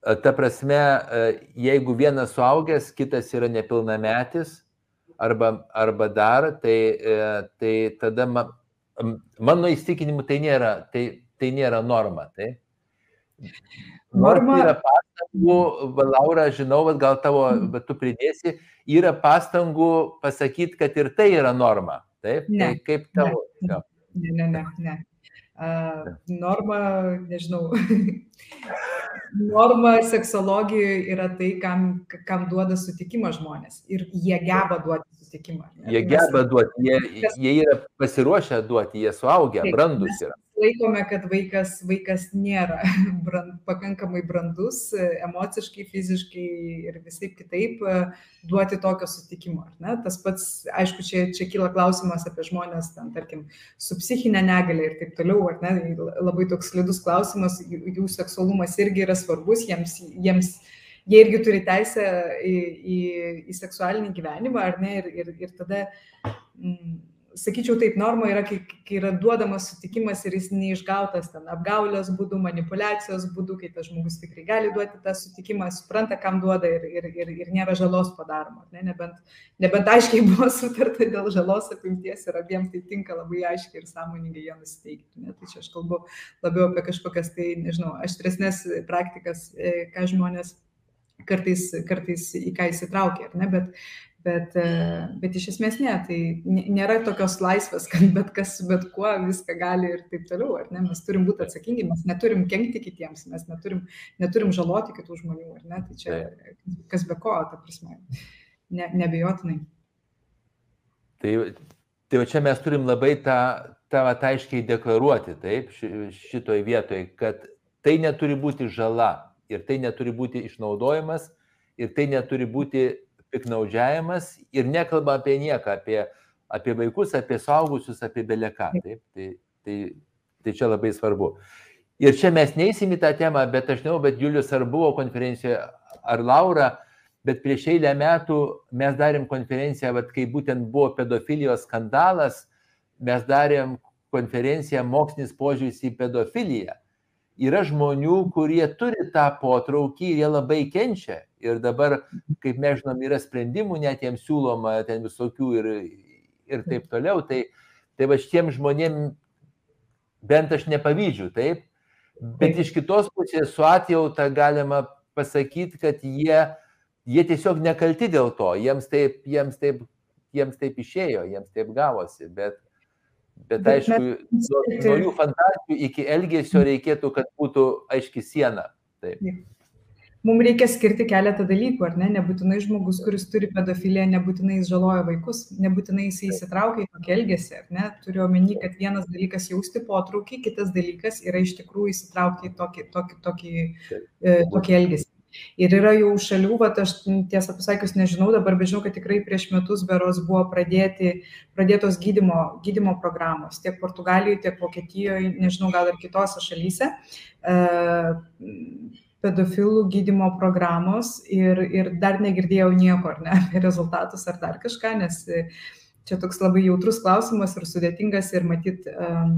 E, ta prasme, e, jeigu vienas suaugęs, kitas yra nepilnametis arba, arba dar, tai, tai tada ma, mano įstikinimu tai nėra, tai, tai nėra norma. Tai. Norma yra pastangų, Laura, žinau, gal tavo, bet tu pridėsi, yra pastangų pasakyti, kad ir tai yra norma. Taip? Ne. Tai kaip tavo? Ne, ne, ne. ne, norma, nežinau. norma seksologijoje yra tai, kam, kam duoda sutikimą žmonės. Ir jie geba duoti sutikimą. Ne? Jie geba duoti, jie, jie yra pasiruošę duoti, jie suaugę, brandus yra laikome, kad vaikas, vaikas nėra brand, pakankamai brandus emociškai, fiziškai ir visai kitaip duoti tokio sutikimo. Tas pats, aišku, čia, čia kyla klausimas apie žmonės, ten, tarkim, su psichinė negalė ir taip toliau, ar ne, labai toks slidus klausimas, jų seksualumas irgi yra svarbus, jiems, jiems jie irgi turi teisę į, į, į seksualinį gyvenimą, ar ne, ir, ir, ir tada... Mm, sakyčiau taip, norma yra, kai, kai yra duodamas sutikimas ir jis neišgautas ten apgaulės būdų, manipulacijos būdų, kai tas žmogus tikrai gali duoti tą sutikimą, supranta, kam duoda ir, ir, ir, ir nėra žalos padaroma. Ne? Nebent, nebent aiškiai buvo sutarta dėl žalos apimties ir abiem tai tinka labai aiškiai ir sąmoningai jie nusiteikti. Ne? Tai čia aš kalbu labiau apie kažkokias tai, nežinau, aštresnės praktikas, e, ką žmonės kartais, kartais į ką įsitraukia, ne, bet, Bet, e, bet iš esmės ne, tai nėra tokios laisvės, kad bet kas su bet kuo viską gali ir taip toliau, ne? Mes turim būti atsakingi, mes neturim kenkti kitiems, mes neturim, neturim žaloti kitų žmonių, ne? Tai čia kas be ko, ta prasme, ne, nebejotinai. Tai, tai čia mes turim labai tą, tą aiškiai deklaruoti, taip, šitoj vietoj, kad tai neturi būti žala ir tai neturi būti išnaudojimas ir tai neturi būti piknaudžiavimas ir nekalba apie nieką, apie, apie vaikus, apie saugusius, apie beleką. Taip, tai, tai, tai čia labai svarbu. Ir čia mes neįsim į tą temą, bet aš žinau, bet Julius ar buvo konferencijoje, ar Laura, bet prieš eilę metų mes darėm konferenciją, vat, kai būtent buvo pedofilijos skandalas, mes darėm konferenciją mokslinis požiūris į pedofiliją. Yra žmonių, kurie turi tą potraukį ir jie labai kenčia ir dabar, kaip mes žinom, yra sprendimų, net jiems siūloma ten visokių ir, ir taip toliau. Tai, tai va šitiem žmonėm bent aš nepavydžiu, taip. Bet iš kitos pusės su atjauta galima pasakyti, kad jie, jie tiesiog nekalti dėl to, jiems taip, jiems taip, jiems taip išėjo, jiems taip gavosi, bet, bet aišku, nuo, nuo jų fantazijų iki elgesio reikėtų, kad būtų aiški siena. Taip mum reikia skirti keletą dalykų, ar ne? Nebūtinai žmogus, kuris turi pedofiliją, nebūtinai jis žaloja vaikus, nebūtinai jis įsitraukia į tokį elgesį, ar ne? Turiu omeny, kad vienas dalykas jausti potraukį, kitas dalykas yra iš tikrųjų įsitraukti į tokį, tokį, tokį, e, tokį elgesį. Ir yra jau šalių, va, aš tiesą pasakius nežinau dabar, bet žinau, kad tikrai prieš metus beros buvo pradėti, pradėtos gydymo, gydymo programos tiek Portugalijoje, tiek Vokietijoje, nežinau, gal ir kitose šalyse. E, pedofilų gydymo programos ir, ir dar negirdėjau nieko, ar ne, apie rezultatus ar dar kažką, nes e, čia toks labai jautrus klausimas ir sudėtingas ir matyt, um,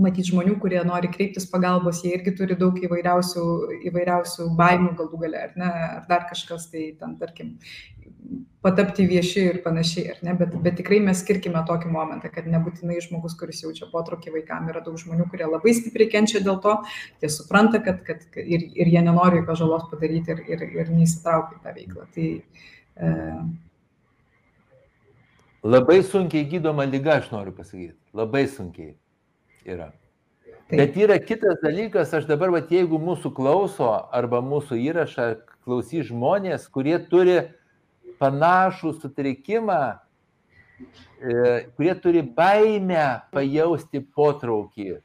matyt žmonių, kurie nori kreiptis pagalbos, jie irgi turi daug įvairiausių, įvairiausių baimių galų gale, ar ne, ar dar kažkas, tai ten, tarkim, patapti vieši ir panašiai, ar ne, bet, bet tikrai mes skirkime tokį momentą, kad nebūtinai žmogus, kuris jaučia potraukį vaikam, yra daug žmonių, kurie labai stipriai kenčia dėl to, jie supranta, kad, kad, ir, ir jie nenori jokios žalos padaryti ir, ir, ir neįsitraukia į tą veiklą. Tai, e... Labai sunkiai gydoma lyga, aš noriu pasakyti, labai sunkiai yra. Taip. Bet yra kitas dalykas, aš dabar, va, jeigu mūsų klauso arba mūsų įrašą klausys žmonės, kurie turi panašų sutrikimą, e, kurie turi baimę pajausti potraukį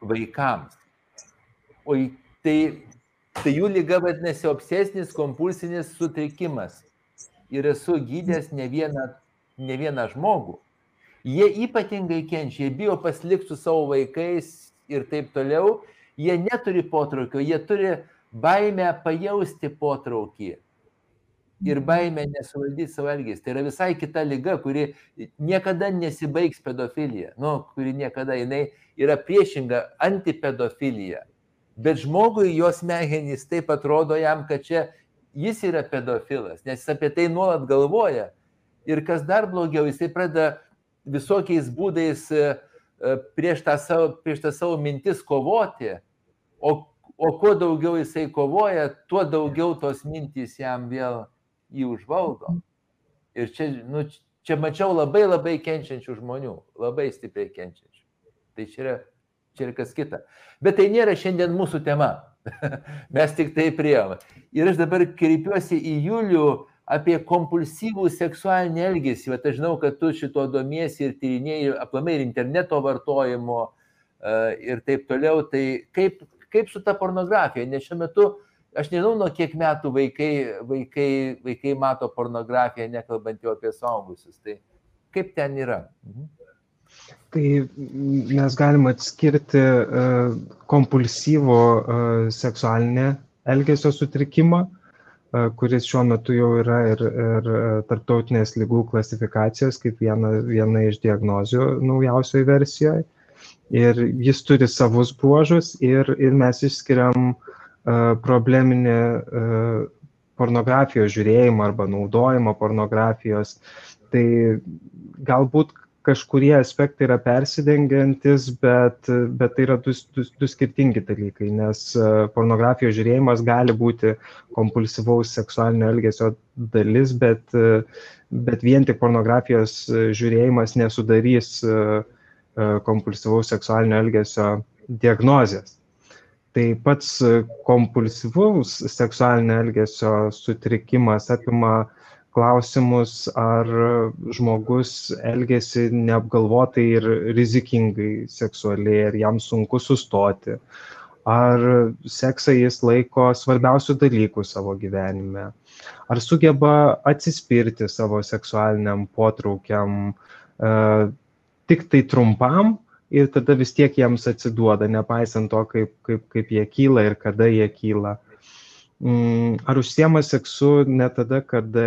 vaikams. O tai, tai jų lyga vadinasi obsesinis kompulsinis sutrikimas. Ir esu gydęs ne vieną, ne vieną žmogų. Jie ypatingai kenčia, jie bijo pasilikti su savo vaikais ir taip toliau. Jie neturi potraukio, jie turi baimę pajausti potraukį ir baimė nesuvaldyti savo elgesį. Tai yra visai kita lyga, kuri niekada nesibaigs pedofilija, nu, kuri niekada jinai yra priešinga antipedofilija. Bet žmogui jos smegenys taip atrodo jam, kad čia jis yra pedofilas, nes jis apie tai nuolat galvoja. Ir kas dar blogiau, jisai pradeda visokiais būdais e, e, prieš tą savo, prieš tą savo mintis kovoti, o, o kuo daugiau jisai kovoja, tuo daugiau tos mintys jam vėl jį užvaldo. Ir čia, nu, čia mačiau labai labai kenčiančių žmonių, labai stipriai kenčiančių. Tai čia yra, čia yra kas kita. Bet tai nėra šiandien mūsų tema. Mes tik tai priejome. Ir aš dabar kreipiuosi į Julių apie kompulsyvų seksualinį elgesį. Bet aš žinau, kad tu šito domiesi ir tyrinėjai aplamai ir interneto vartojimo uh, ir taip toliau. Tai kaip, kaip su ta pornografija? Nes šiuo metu aš nežinau, nuo kiek metų vaikai, vaikai, vaikai mato pornografiją, nekalbant jau apie suaugusius. Tai kaip ten yra? Mhm. Tai mes galime atskirti uh, kompulsyvo uh, seksualinę elgesio sutrikimą, kuris šiuo metu jau yra ir, ir tarptautinės lygų klasifikacijos kaip viena, viena iš diagnozių naujausioje versijoje. Ir jis turi savus bruožus ir, ir mes išskiriam uh, probleminį pornografijos žiūrėjimą arba naudojimą pornografijos. Tai galbūt kažkurie aspektai yra persidengiantis, bet, bet tai yra du, du, du skirtingi dalykai, nes e, pornografijos žiūrėjimas gali būti kompulsyvaus seksualinio elgesio dalis, bet, e, bet vien tik pornografijos žiūrėjimas nesudarys e, kompulsyvaus seksualinio elgesio diagnozės. Tai pats kompulsyvaus seksualinio elgesio sutrikimas apima uh, klausimus, ar žmogus elgesi neapgalvotai ir rizikingai seksualiai, ar jam sunku sustoti, ar seksą jis laiko svarbiausių dalykų savo gyvenime, ar sugeba atsispirti savo seksualiniam potraukiam e, tik tai trumpam ir tada vis tiek jiems atsiduoda, nepaisant to, kaip, kaip, kaip jie kyla ir kada jie kyla. Mm, ar užsiema seksu ne tada, kada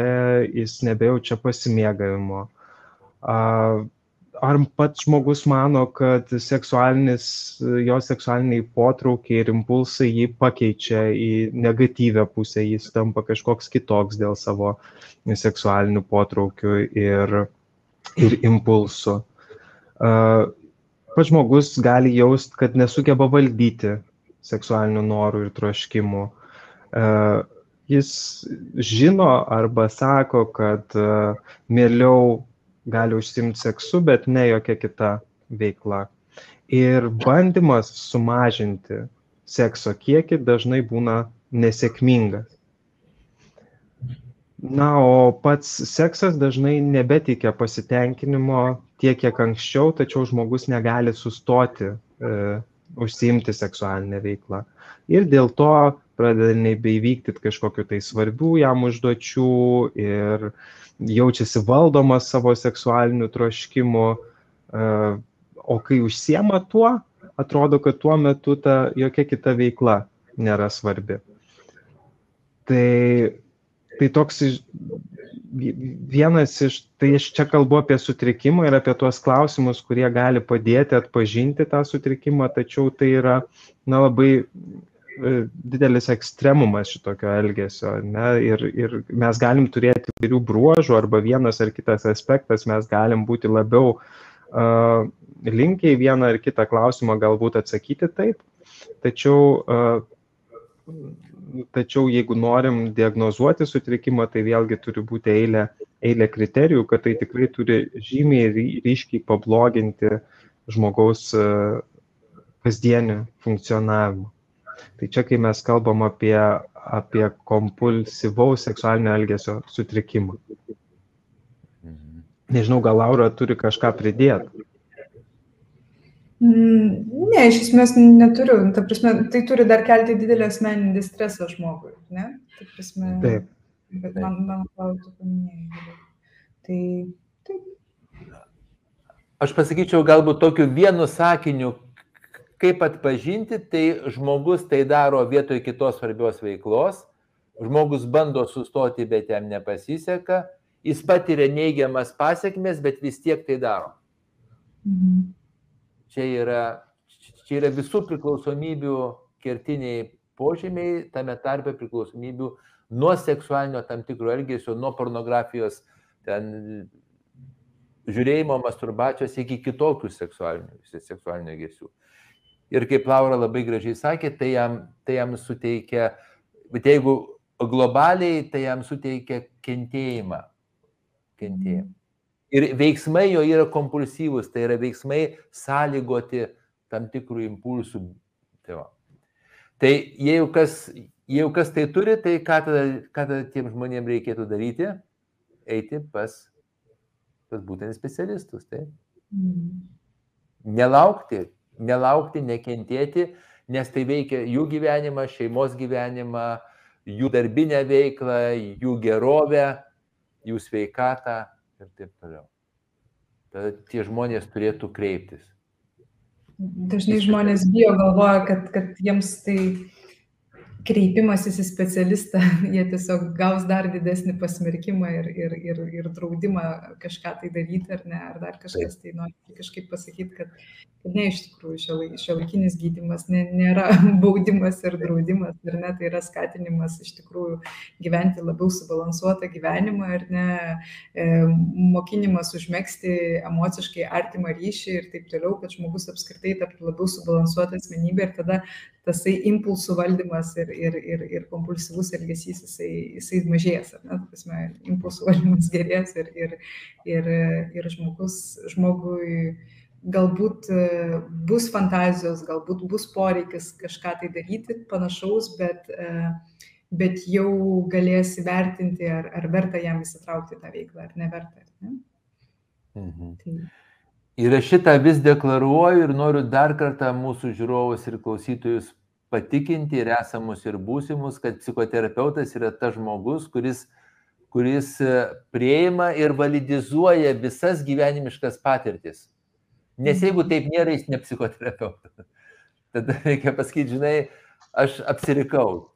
jis nebejaučia pasimėgavimo. Ar pats žmogus mano, kad seksualinis, jo seksualiniai potraukiai ir impulsai jį pakeičia į negatyvę pusę, jis tampa kažkoks kitoks dėl savo seksualinių potraukių ir, ir impulsų. Pats žmogus gali jaust, kad nesugeba valdyti seksualinių norų ir troškimų jis žino arba sako, kad mieliau gali užsimti seksu, bet ne jokia kita veikla. Ir bandymas sumažinti sekso kiekį dažnai būna nesėkmingas. Na, o pats seksas dažnai nebeteikia pasitenkinimo tiek, kiek anksčiau, tačiau žmogus negali sustoti e, užsiimti seksualinę veiklą. Ir dėl to pradeda nebeįvykti kažkokiu tai svarbių jam užduočių ir jaučiasi valdomas savo seksualiniu troškimu, e, o kai užsiema tuo, atrodo, kad tuo metu ta jokia kita veikla nėra svarbi. Tai, tai toks vienas iš, tai aš čia kalbu apie sutrikimą ir apie tuos klausimus, kurie gali padėti atpažinti tą sutrikimą, tačiau tai yra na, labai didelis ekstremumas šitokio elgesio. Ne? Ir, ir mes galim turėti įvairių bruožų arba vienas ar kitas aspektas, mes galim būti labiau uh, linkę į vieną ar kitą klausimą galbūt atsakyti taip. Tačiau, uh, tačiau jeigu norim diagnozuoti sutrikimą, tai vėlgi turi būti eilė, eilė kriterijų, kad tai tikrai turi žymiai ryškiai pabloginti žmogaus uh, kasdienį funkcionavimą. Tai čia, kai mes kalbam apie, apie kompulsyvaus seksualinio elgesio sutrikimą. Mhm. Nežinau, gal Laura turi kažką pridėti. Mm, ne, iš esmės neturiu. Ta prasme, tai turi dar kelti didelį asmeninį stresą žmogui. Ne? Ta prasme, taip. Bet man, man atrodo, tu paminėjai. Tai taip. Aš pasakyčiau galbūt tokiu vienu sakiniu, Kaip atpažinti, tai žmogus tai daro vietoj kitos svarbios veiklos, žmogus bando sustoti, bet jam nepasiseka, jis patiria neigiamas pasiekmes, bet vis tiek tai daro. Mhm. Čia yra, čia yra visų priklausomybių kertiniai požymiai, tame tarpe priklausomybių nuo seksualinio tam tikro elgesio, nuo pornografijos, ten žiūrėjimo, masturbacijos iki kitokių seksualinių, seksualinių elgesių. Ir kaip Laura labai gražiai sakė, tai jam, tai jam suteikia, bet jeigu globaliai, tai jam suteikia kentėjimą. Kentėjimą. Ir veiksmai jo yra kompulsyvus, tai yra veiksmai sąlygoti tam tikrų impulsų. Tai, va. tai jeigu kas, jeigu kas tai turi, tai ką tada, ką tada tiem žmonėms reikėtų daryti? Eiti pas, pas būtent specialistus. Tai. Nelaukti, nelaukti, nekentėti, nes tai veikia jų gyvenimą, šeimos gyvenimą, jų darbinę veiklą, jų gerovę, jų sveikatą ir taip toliau. Tada tie žmonės turėtų kreiptis. Dažnai žmonės bijo, galvoja, kad, kad jiems tai kreipimasis į specialistą, jie tiesiog gaus dar didesnį pasmerkimą ir, ir, ir, ir draudimą kažką tai daryti ar ne, ar dar kažkas tai nori kažkaip pasakyti, kad kad ne iš tikrųjų šiuolaikinis gydimas ne, nėra baudimas ir draudimas, ir ne, tai yra skatinimas iš tikrųjų gyventi labiau subalansuotą gyvenimą ir ne e, mokinimas užmėgsti emociškai artimą ryšį ir taip toliau, kad žmogus apskritai taptų labiau subalansuotą asmenybę ir tada tasai impulsų valdymas ir, ir, ir, ir kompulsyvus elgesys, jisai, jisai mažės, ar ne, prasme, impulsų valdymas gerės ir, ir, ir, ir žmogus, žmogui galbūt e, bus fantazijos, galbūt bus poreikis kažką tai daryti panašaus, bet, e, bet jau galės įvertinti, ar, ar verta jam įsitraukti tą veiklą, ar neverta. Ne? Mhm. Tai. Ir aš šitą vis deklaruoju ir noriu dar kartą mūsų žiūrovus ir klausytojus patikinti ir esamus ir būsimus, kad psichoterapeutas yra tas žmogus, kuris, kuris e, prieima ir validizuoja visas gyvenimiškas patirtis Nes jeigu mhm. taip nėra, jis ne psichoterapeutas. Tada reikia pasakyti, žinai, aš apsirikau.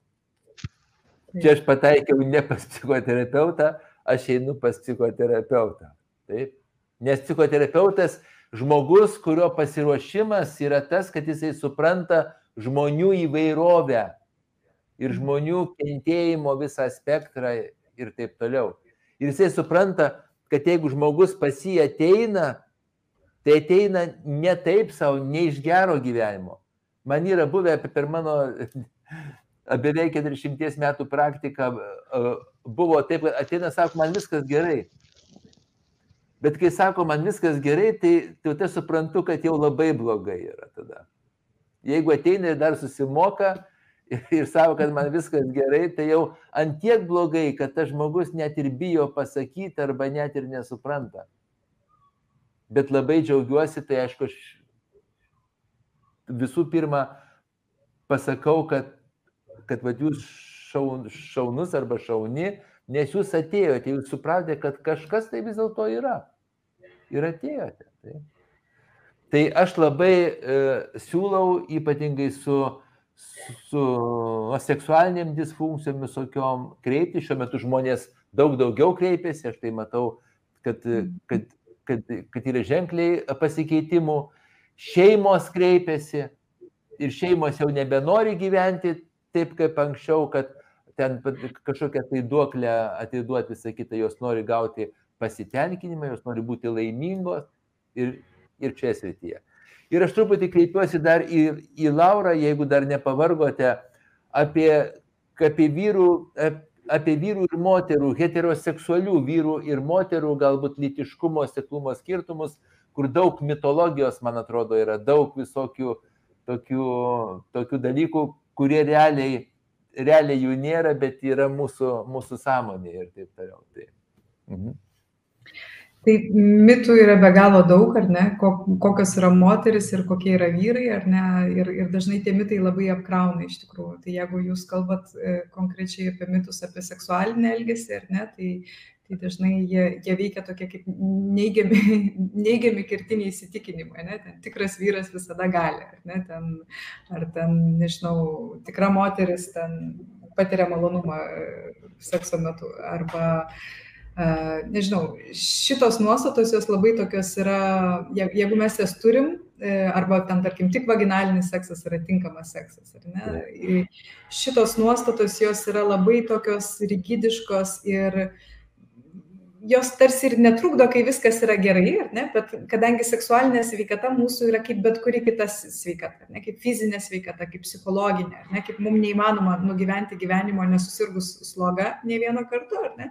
Čia aš pataikiau ne pas psichoterapeutą, aš einu pas psichoterapeutą. Taip. Nes psichoterapeutas žmogus, kurio pasiruošimas yra tas, kad jisai supranta žmonių įvairovę ir žmonių kentėjimo visą spektrą ir taip toliau. Ir jisai supranta, kad jeigu žmogus pas jį ateina, tai ateina ne taip savo, ne iš gero gyvenimo. Man yra buvę per mano beveik 40 metų praktiką, buvo taip, kad ateina, sako, man viskas gerai. Bet kai sako, man viskas gerai, tai jau tai suprantu, kad jau labai blogai yra tada. Jeigu ateina ir dar susimoka ir, ir savo, kad man viskas gerai, tai jau antiek blogai, kad tas žmogus net ir bijo pasakyti arba net ir nesupranta bet labai džiaugiuosi, tai aišku, aš visų pirma pasakau, kad, kad vad jūs šaun, šaunus arba šauni, nes jūs atėjote, jūs supratote, kad kažkas tai vis dėlto yra. Ir atėjote. Tai. tai aš labai e, siūlau ypatingai su, su seksualiniam disfunkcijom visokiom kreipti. Šiuo metu žmonės daug daugiau kreipiasi, aš tai matau, kad, kad kad, kad yra ženkliai pasikeitimų, šeimos kreipiasi ir šeimos jau nebenori gyventi taip kaip anksčiau, kad ten kažkokią tai duoklę atiduoti visą kitą, jos nori gauti pasitenkinimą, jos nori būti laimingos ir, ir čia srityje. Ir aš truputį kreipiuosi dar į, į Laurą, jeigu dar nepavargote, apie, apie vyrų, apie vyrų ir moterų, heteroseksualių vyrų ir moterų, galbūt litiškumo, seklumo skirtumus, kur daug mitologijos, man atrodo, yra daug visokių tokių, tokių dalykų, kurie realiai, realiai jų nėra, bet yra mūsų, mūsų sąmonė ir taip toliau. Tai. Mhm. Tai mitų yra be galo daug, ar ne, kokios yra moteris ir kokie yra vyrai, ar ne, ir, ir dažnai tie mitai labai apkrauna iš tikrųjų. Tai jeigu jūs kalbat e, konkrečiai apie mitus apie seksualinę elgesį, ar ne, tai, tai dažnai jie, jie veikia tokie kaip neigiami, neigiami kertiniai įsitikinimai, ne, ten tikras vyras visada gali, ar ne, ten, ar ten, nežinau, tikra moteris ten patiria malonumą e, sekso metu, arba nežinau, šitos nuostatos jos labai tokios yra, jeigu mes jas turim, e, arba ten, tarkim, tik vaginalinis seksas yra tinkamas seksas, ar ne? Šitos nuostatos jos yra labai tokios rigidiškos ir jos tarsi ir netrukdo, kai viskas yra gerai, ne, bet kadangi seksualinė sveikata mūsų yra kaip bet kuri kita sveikata, ne, kaip fizinė sveikata, kaip psichologinė, ne, kaip mums neįmanoma nugyventi gyvenimo nesusirgus sloga ne vieno karto, ar ne,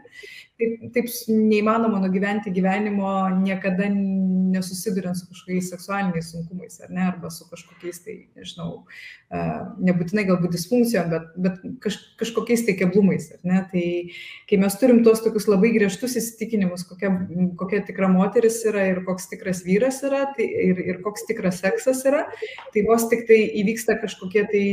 taip, taip neįmanoma nugyventi gyvenimo niekada nesusiduriant su kažkokiais seksualiniais sunkumais, ar ne, arba su kažkokiais tai, nežinau, nebūtinai galbūt disfunkcijom, bet, bet kaž, kažkokiais tai keblumais, tai kai mes turim tuos tokius labai griežtus įsitikinimus, kokia, kokia tikra moteris yra ir koks tikras vyras yra, tai ir, ir koks tikras seksas yra, tai vos tik tai įvyksta kažkokie tai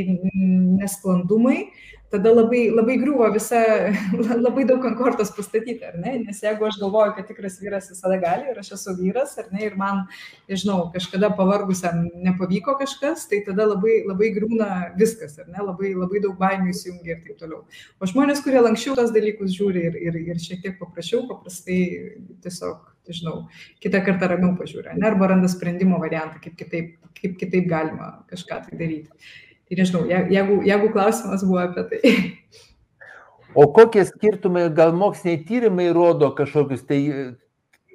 nesklandumai, tada labai, labai griuvo visa, labai daug ant kortos pastatyti, ar ne? Nes jeigu aš galvoju, kad tikras vyras visada gali ir aš esu vyras, ar ne, ir man, nežinau, kažkada pavargusiam nepavyko kažkas, tai tada labai, labai griūna viskas, ar ne, labai, labai daug baimių įsijungia ir taip toliau. O žmonės, kurie lankščiau tos dalykus žiūri ir, ir, ir šiek tiek paprasčiau, paprastai tiesiog žinau, kitą kartą ramiau pažiūrė, ne, arba randa sprendimo variantą, kaip kitaip, kaip kitaip galima kažką tai daryti. Tai nežinau, jeigu, jeigu klausimas buvo apie tai. O kokie skirtumai, gal moksliniai tyrimai rodo kažkokius, tai,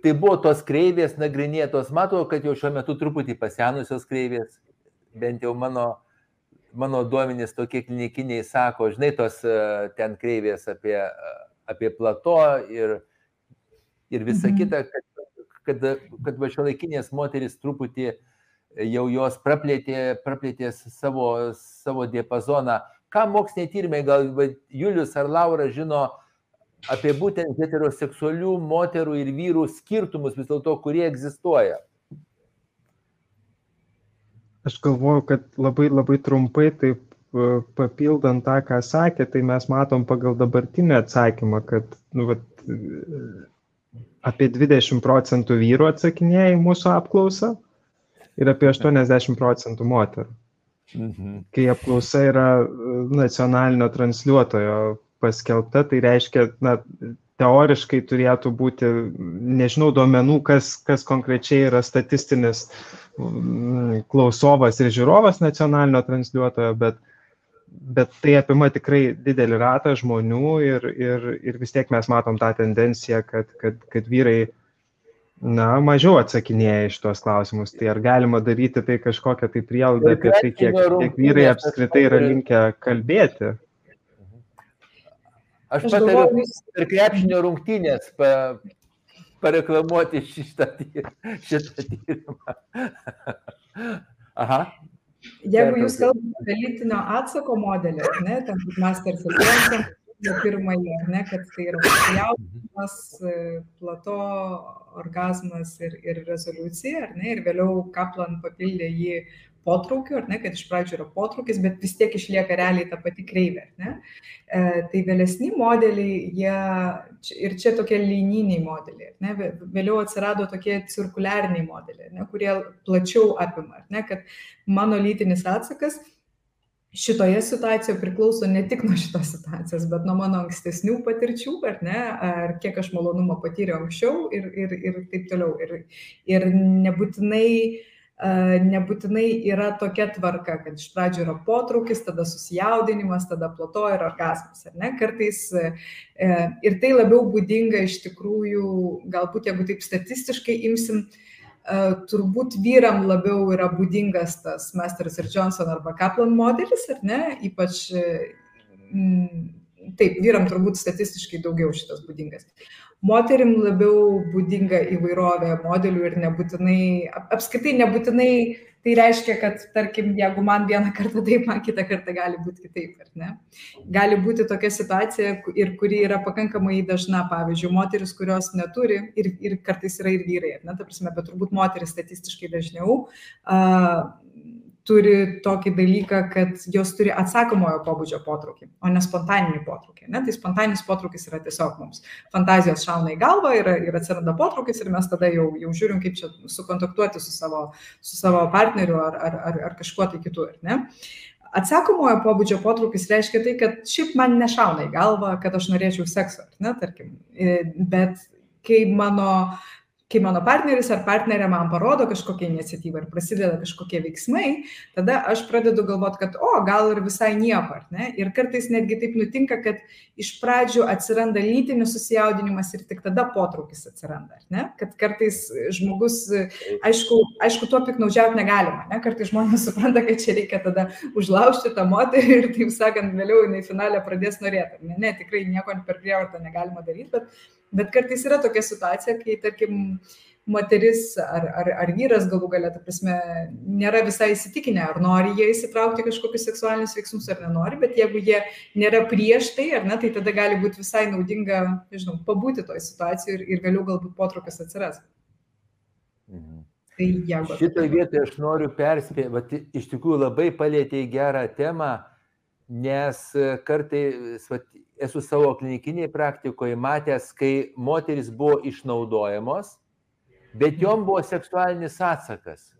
tai buvo tos kreivės nagrinėtos, matau, kad jau šiuo metu truputį pasenusios kreivės, bent jau mano, mano duomenys tokie klinikiniai sako, žinai, tos e, ten kreivės apie, apie plato ir, ir visa mhm. kita, kad, kad, kad va šio laikinės moteris truputį jau jos praplėtė, praplėtė savo, savo diapazoną ką moksliniai tyrimai, gal Julius ar Laura žino apie būtent heteroseksualių moterų ir vyrų skirtumus vis dėlto, kurie egzistuoja? Aš galvoju, kad labai, labai trumpai taip e, papildant tą, ką sakė, tai mes matom pagal dabartinį atsakymą, kad nu, vat, apie 20 procentų vyrų atsakinėja į mūsų apklausą ir apie 80 procentų moterų. Mhm. Kai apklausa yra e, nacionalinio transliuotojo paskelbta, tai reiškia, na, teoriškai turėtų būti, nežinau, duomenų, kas, kas konkrečiai yra statistinis mm, klausovas ir žiūrovas nacionalinio transliuotojo, bet, bet tai apima tikrai didelį ratą žmonių ir, ir, ir vis tiek mes matom tą tendenciją, kad, kad, kad vyrai na, mažiau atsakinėja iš tuos klausimus. Tai ar galima daryti tai kažkokią tai prielaidą apie tai, kiek, kiek vyrai apskritai yra linkę kalbėti? Aš patariu per krepšinio rungtynės pa, pareklamuoti šitą, šitą tyrimą. Aha. Jeigu jūs kalbate apie lytinio atsako modelį, ne, ten kaip Master Filtration, pirmąjį, ar ne, kad tai yra jausmas, e, plato, orgasmas ir, ir rezoliucija, ar ne, ir vėliau Kaplan papildė jį potraukiu, ar ne, kad iš pradžių yra potraukis, bet vis tiek išlieka realiai ta pati kreivė, ar ne. E, tai vėlesni modeliai, jie ir čia tokie lininiai modeliai, ar ne, vėliau atsirado tokie cirkuliariniai modeliai, ne, kurie plačiau apima, ar ne, kad mano lytinis atsakas šitoje situacijoje priklauso ne tik nuo šitos situacijos, bet nuo mano ankstesnių patirčių, ar ne, ar kiek aš malonumo patyriau anksčiau ir, ir, ir taip toliau. Ir, ir nebūtinai, nebūtinai yra tokia tvarka, kad iš pradžio yra potraukis, tada susijaudinimas, tada plato ir orgasmas, ar ne? Kartais e, ir tai labiau būdinga iš tikrųjų, galbūt jeigu taip statistiškai imsim, turbūt vyram labiau yra būdingas tas Masters ir Johnson arba Kaplan modelis, ar ne? Ypač, taip, vyram turbūt statistiškai daugiau šitas būdingas. Moterim labiau būdinga įvairovė modelių ir nebūtinai, apskritai nebūtinai Tai reiškia, kad, tarkim, jeigu man vieną kartą taip, man kitą kartą gali būti kitaip, ar ne? Gali būti tokia situacija ir kuri yra pakankamai dažna, pavyzdžiui, moteris, kurios neturi ir, ir kartais yra ir vyrai, ar ne? Ta prasme, bet turbūt moteris statistiškai dažniau. Uh, turi tokį dalyką, kad jos turi atsakomojo pobūdžio potraukį, o ne spontaninį potraukį. Ne? Tai spontaninis potraukis yra tiesiog mums. Fantazijos šauna į galvą ir, ir atsiranda potraukis ir mes tada jau, jau žiūrim, kaip čia sukontaktuoti su savo, su savo partneriu ar, ar, ar, ar kažkuo tai kitu. Atsakomojo pobūdžio potraukis reiškia tai, kad šiaip man nešauna į galvą, kad aš norėčiau sekso, ne, tarkim. Bet kai mano kai mano partneris ar partnerė man parodo kažkokią iniciatyvą ir prasideda kažkokie veiksmai, tada aš pradedu galvoti, kad, o, gal ir visai nieko, ar ne? Ir kartais netgi taip nutinka, kad iš pradžių atsiranda lytinis susijaudinimas ir tik tada potraukis atsiranda, ar ne? Kad kartais žmogus, aišku, aišku tuo piknaudžiauti negalima, ne? Kartais žmonės supranta, kad čia reikia tada užlaužti tą moterį ir, taip sakant, vėliau jinai finalę pradės norėti. Ne, ne tikrai nieko per prievartą negalima daryti, bet Bet kartais yra tokia situacija, kai, tarkim, moteris ar, ar, ar vyras galų galę, ta prasme, nėra visai įsitikinę, ar nori jie įsitraukti kažkokius seksualinius veiksmus ar nenori, bet jeigu jie nėra prieš tai, ar ne, tai tada gali būti visai naudinga, nežinau, pabūti toje situacijoje ir, ir vėliau galbūt potrukas atsiras. Mhm. Tai jeigu. Šitoje vietoje aš noriu perspėti, bet iš tikrųjų labai palėtėjai gerą temą, nes kartais, vat, esu savo klinikiniai praktikoje matęs, kai moteris buvo išnaudojamos, bet jom buvo seksualinis atsakas.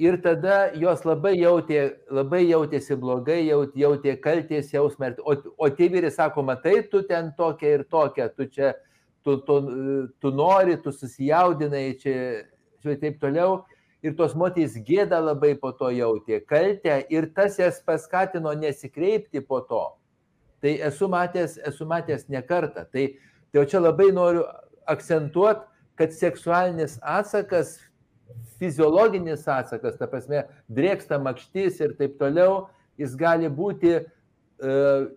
Ir tada jos labai, jautė, labai jautėsi blogai, jaut, jautė kalties jausmą. O, o tie vyrai sako, matai, tu ten tokia ir tokia, tu čia tu, tu, tu nori, tu susijaudinai, čia, čia taip toliau. Ir tos moterys gėda labai po to jautė, kaltę ir tas jas paskatino nesikreipti po to. Tai esu matęs, esu matęs ne kartą. Tai, tai čia labai noriu akcentuoti, kad seksualinis atsakas, fiziologinis atsakas, ta prasme, drėksta makštis ir taip toliau, jis gali būti uh,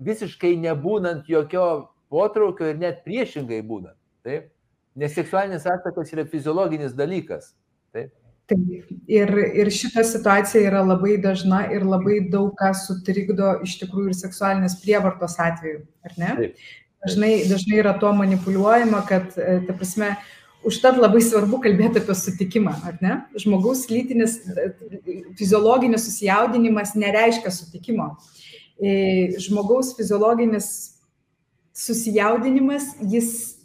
visiškai nebūnant jokio potraukio ir net priešingai būnant. Taip? Nes seksualinis atsakas yra fiziologinis dalykas. Taip. Taip. Ir, ir šita situacija yra labai dažna ir labai daug ką sutrikdo iš tikrųjų ir seksualinės prievartos atveju, ar ne? Taip. Dažnai, dažnai yra tuo manipuliuojama, kad, e, ta prasme, užtat labai svarbu kalbėti apie sutikimą, ar ne? Žmogaus lytinis, e, fiziologinis susijaudinimas nereiškia sutikimo. E, žmogaus fiziologinis susijaudinimas, jis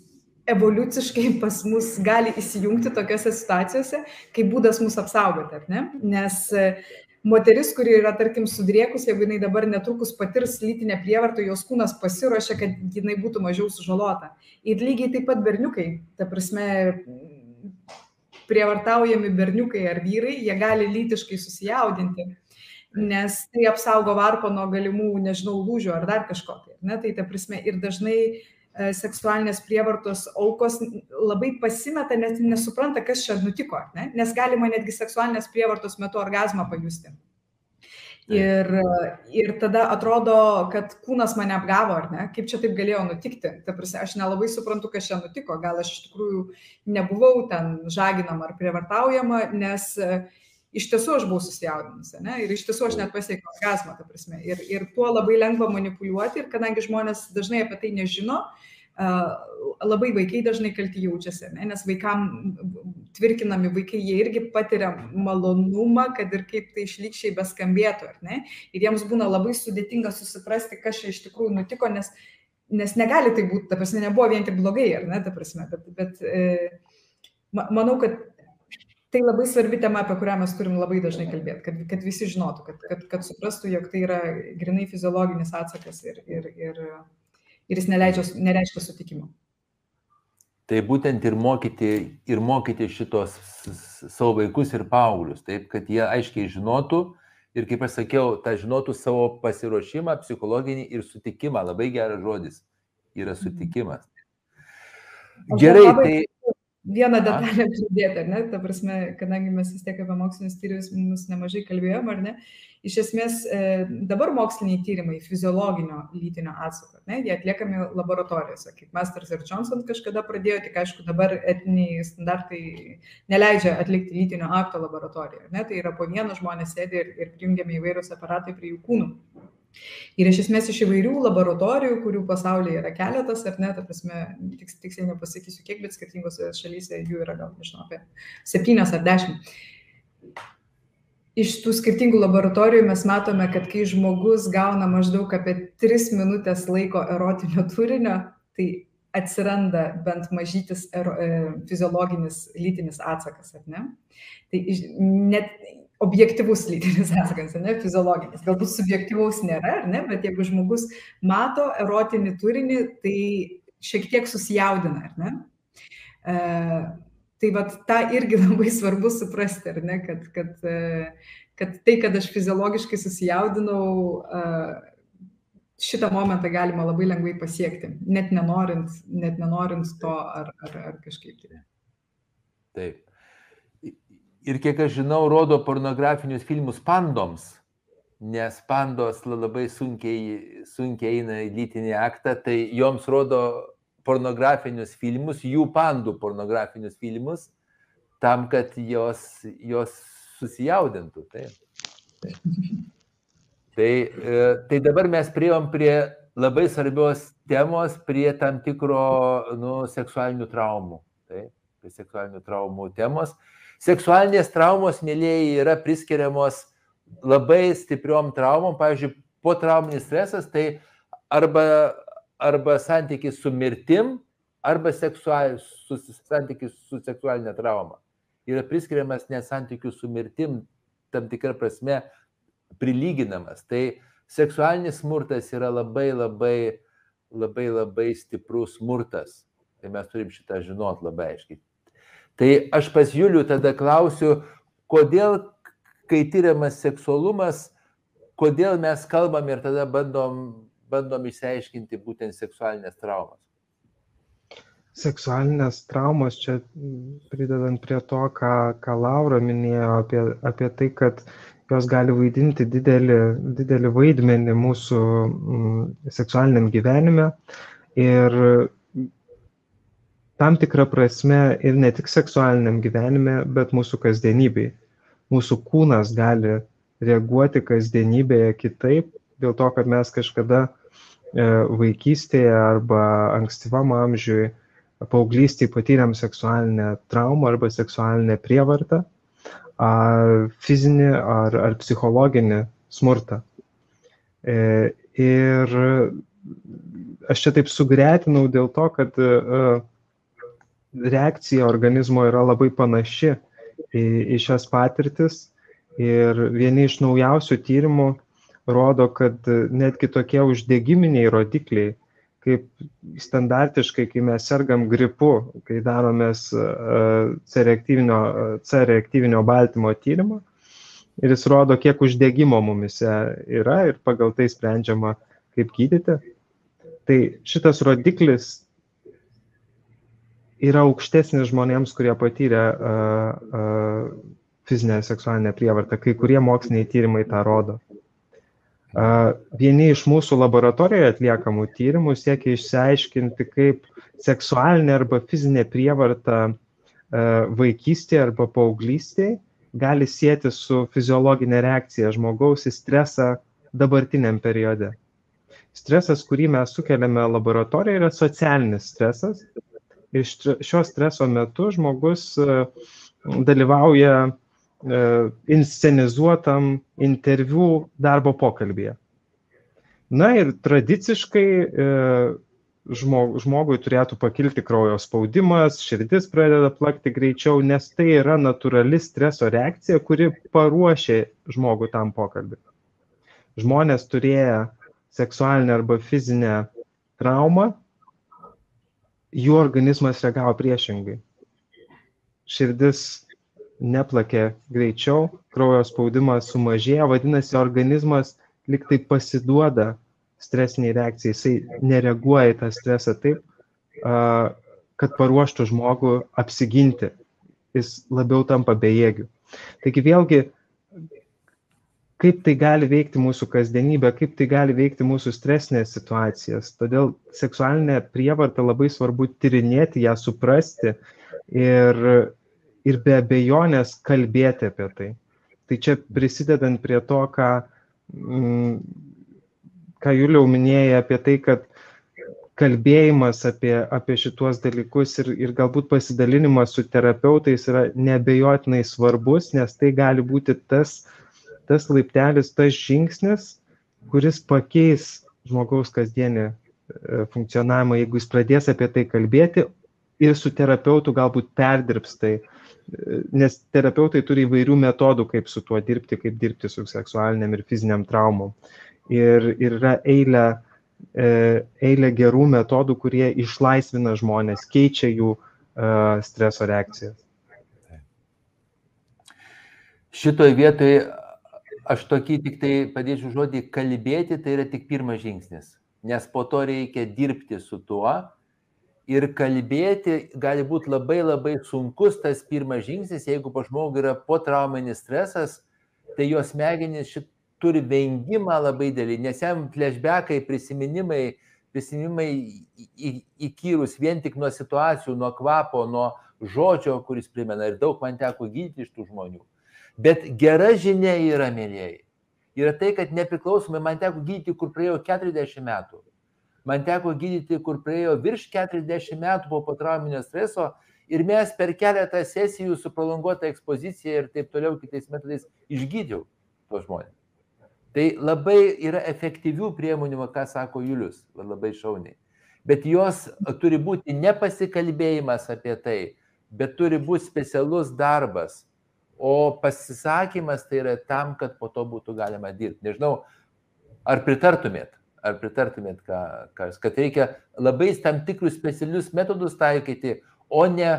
evoliuciškai pas mus gali įsijungti tokiuose situacijose, kaip būdas mus apsaugoti, ar ne? Nes e, moteris, kuri yra, tarkim, sudriekus, jeigu jinai dabar netrukus patirs lytinę prievartą, jos kūnas pasiruošia, kad jinai būtų mažiau sužalota. Ir lygiai taip pat berniukai, ta prasme, prievartaujami berniukai ar vyrai, jie gali lytiškai susijaudinti, nes tai apsaugo varpo nuo galimų, nežinau, lūžių ar dar kažko. Tai, ne? tai ta prasme, ir dažnai seksualinės prievartos aukos labai pasimeta, net nesupranta, kas čia nutiko, ne? nes galima netgi seksualinės prievartos metu orgasmą pajusti. Ir, ir tada atrodo, kad kūnas mane apgavo, ar ne? Kaip čia taip galėjo nutikti? Ta prasme, aš nelabai suprantu, kas čia nutiko. Gal aš iš tikrųjų nebuvau ten žaginama ar prievartaujama, nes uh, iš tiesų aš buvau susijaudinusi, ne? Ir iš tiesų aš net pasiekiau orgasmą, ta prasme. Ir, ir tuo labai lengva manipuliuoti, ir kadangi žmonės dažnai apie tai nežino, labai vaikai dažnai kalti jaučiasi, ne? nes vaikam tvirkinami vaikai, jie irgi patiria malonumą, kad ir kaip tai išlikščiai beskambėtų, ar ne? Ir jiems būna labai sudėtinga susiprasti, kas čia iš tikrųjų nutiko, nes, nes negali tai būti, ta prasme, nebuvo vien tik blogai, ar ne, ta prasme, bet, bet e, manau, kad tai labai svarbi tema, apie kurią mes turim labai dažnai kalbėti, kad, kad visi žinotų, kad, kad, kad suprastų, jog tai yra grinai fiziologinis atsakas ir, ir, ir, ir jis neleidžia, nereiškia sutikimo. Tai būtent ir mokyti, ir mokyti šitos savo vaikus ir paauglius, taip, kad jie aiškiai žinotų ir, kaip aš sakiau, tą žinotų savo pasiruošimą, psichologinį ir sutikimą. Labai geras žodis yra mhm. sutikimas. Gerai, tai vieną detalę pridėti, ar ne? Ta prasme, kadangi mes vis tiek apie mokslinius tyrimus mums nemažai kalbėjom, ar ne? Iš esmės, e, dabar moksliniai tyrimai fiziologinio lytinio atsako, ne, jie atliekami laboratorijose, kaip Masters ir Johnson kažkada pradėjo, tik aišku, dabar etiniai standartai neleidžia atlikti lytinio akto laboratorijoje, ne, tai yra po vieną žmonės sėdi ir, ir prijungiami įvairūs aparatai prie jų kūnų. Ir iš esmės iš įvairių laboratorijų, kurių pasaulyje yra keletas, ar ne, ta prasme, tiks, tiksliai nepasakysiu kiek, bet skirtingose šalyse jų yra gal, nežinau, apie septynios ar dešimt. Iš tų skirtingų laboratorijų mes matome, kad kai žmogus gauna maždaug apie 3 minutės laiko erotinio turinio, tai atsiranda bent mažytis ero, e, fiziologinis lytinis atsakas, ar ne? Tai net objektivus lytinis atsakas, ne, fiziologinis. Galbūt subjektivaus nėra, ne, bet jeigu žmogus mato erotinį turinį, tai šiek tiek susijaudina, ar ne? E, tai vad tą irgi labai svarbu suprasti, ar ne, kad, kad, e, kad tai, kad aš fiziologiškai susijaudinau, e, šitą momentą galima labai lengvai pasiekti, net nenorint, net nenorint to ar, ar, ar kažkaip tai. Taip ir kiek aš žinau, rodo pornografinius filmus pandoms, nes pandos labai sunkiai, sunkiai eina į lytinį aktą, tai joms rodo pornografinius filmus, jų pandų pornografinius filmus, tam, kad jos, jos susijaudintų. Tai, e, tai dabar mes prieėm prie labai svarbios temos, prie tam tikro nu, seksualinių traumų. Taip, prie seksualinių traumų temos. Seksualinės traumos, mėlyjeji, yra priskiriamos labai stipriom traumom. Pavyzdžiui, potrauminis stresas tai arba, arba santykis su mirtim, arba seksual, su, santykis su seksualinė trauma. Yra priskiriamas net santykių su mirtim tam tikrą prasme prilyginamas. Tai seksualinis smurtas yra labai labai labai labai stiprus smurtas. Tai mes turim šitą žinot labai aiškiai. Tai aš pas Julių tada klausiu, kodėl, kai tyriamas seksualumas, kodėl mes kalbam ir tada bandom, bandom išsiaiškinti būtent seksualinės traumas. Seksualinės traumos, čia pridedant prie to, ką, ką Laura minėjo apie, apie tai, kad jos gali vaidinti didelį, didelį vaidmenį mūsų mm, seksualiniam gyvenime. Ir tam tikra prasme ir ne tik seksualiniam gyvenime, bet mūsų kasdienybei. Mūsų kūnas gali reaguoti kasdienybėje kitaip, dėl to, kad mes kažkada e, vaikystėje arba ankstyvam amžiui, paauglystėje patyrėm seksualinę traumą arba seksualinę prievartą, ar fizinį, ar, ar psichologinį smurtą. E, ir aš čia taip sugretinau dėl to, kad uh, reakcija organizmo yra labai panaši į, į šias patirtis ir vieni iš naujausių tyrimų rodo, kad netgi tokie uždegiminiai rodikliai, kaip standartiškai, kai mes sergam gripu, kai daromės C reaktyvinio, C reaktyvinio baltymo tyrimą, ir jis rodo, kiek uždegimo mumise yra ir pagal tai sprendžiama, kaip gydyti. Tai šitas rodiklis yra aukštesnis žmonėms, kurie patyrė uh, uh, fizinę seksualinę prievartą. Kai kurie moksliniai tyrimai tą rodo. Uh, vieni iš mūsų laboratorijoje atliekamų tyrimų siekia išsiaiškinti, kaip seksualinė arba fizinė prievarta vaikystėje arba paauglystėje gali sėti su fiziologinė reakcija žmogaus į stresą dabartiniam periode. Stresas, kurį mes sukeliame laboratorijoje, yra socialinis stresas, iš šio streso metu žmogus e, dalyvauja e, inscenizuotam interviu darbo pokalbėje. Na ir tradiciškai e, žmogui turėtų pakilti kraujo spaudimas, širdis pradeda plakti greičiau, nes tai yra natūrali streso reakcija, kuri paruošia žmogų tam pokalbį. Žmonės turėję seksualinę arba fizinę traumą jų organizmas reagavo priešingai. Širdis neplakė greičiau, kraujo spaudimas sumažėjo, vadinasi, organizmas liktai pasiduoda stresiniai reakcijai, jisai nereaguoja į tą stresą taip, kad paruoštų žmogų apsiginti, jis labiau tampa bejėgiu. Taigi vėlgi kaip tai gali veikti mūsų kasdienybę, kaip tai gali veikti mūsų stresinės situacijas. Todėl seksualinę prievartą labai svarbu tyrinėti, ją suprasti ir, ir be abejonės kalbėti apie tai. Tai čia prisidedant prie to, ką, mm, ką Juliau minėjai apie tai, kad kalbėjimas apie, apie šituos dalykus ir, ir galbūt pasidalinimas su terapeutais yra nebejotinai svarbus, nes tai gali būti tas, tas laiptelis, tas žingsnis, kuris pakeis žmogaus kasdienį e, funkcionavimą, jeigu jis pradės apie tai kalbėti ir su terapeutu galbūt perdirbs tai. E, nes terapeutai turi įvairių metodų, kaip su tuo dirbti, kaip dirbti su seksualiniam ir fiziniam traumom. Ir, ir yra eilė, e, eilė gerų metodų, kurie išlaisvina žmonės, keičia jų streso reakcijas. Šitoje vietoje aš tokį tik tai padėčiau žodį kalbėti, tai yra tik pirmas žingsnis, nes po to reikia dirbti su tuo. Ir kalbėti gali būti labai labai sunkus tas pirmas žingsnis, jeigu po žmogų yra potrauminis stresas, tai jos smegenys šit turi vengimą labai dėlį, nes jam flashbackai, prisiminimai, prisiminimai įkyrus vien tik nuo situacijų, nuo kvapo, nuo žodžio, kuris primena. Ir daug man teko gydyti iš tų žmonių Bet gera žinia yra, mėlyjei, yra tai, kad nepriklausomai man teko gydyti, kur praėjo 40 metų. Man teko gydyti, kur praėjo virš 40 metų po potrauminio streso ir mes per keletą sesijų su prolonguota ekspozicija ir taip toliau kitais metodais išgydžiau tos žmonės. Tai labai yra efektyvių priemonių, ką sako Julius, labai šauniai. Bet jos turi būti nepasikalbėjimas apie tai, bet turi būti specialus darbas o pasisakymas tai yra tam, kad po to būtų galima dirbti. Nežinau, ar pritartumėt, Ar pritartumėt, ką, kas, kad reikia labai tam tikrus specialius metodus taikyti, o ne,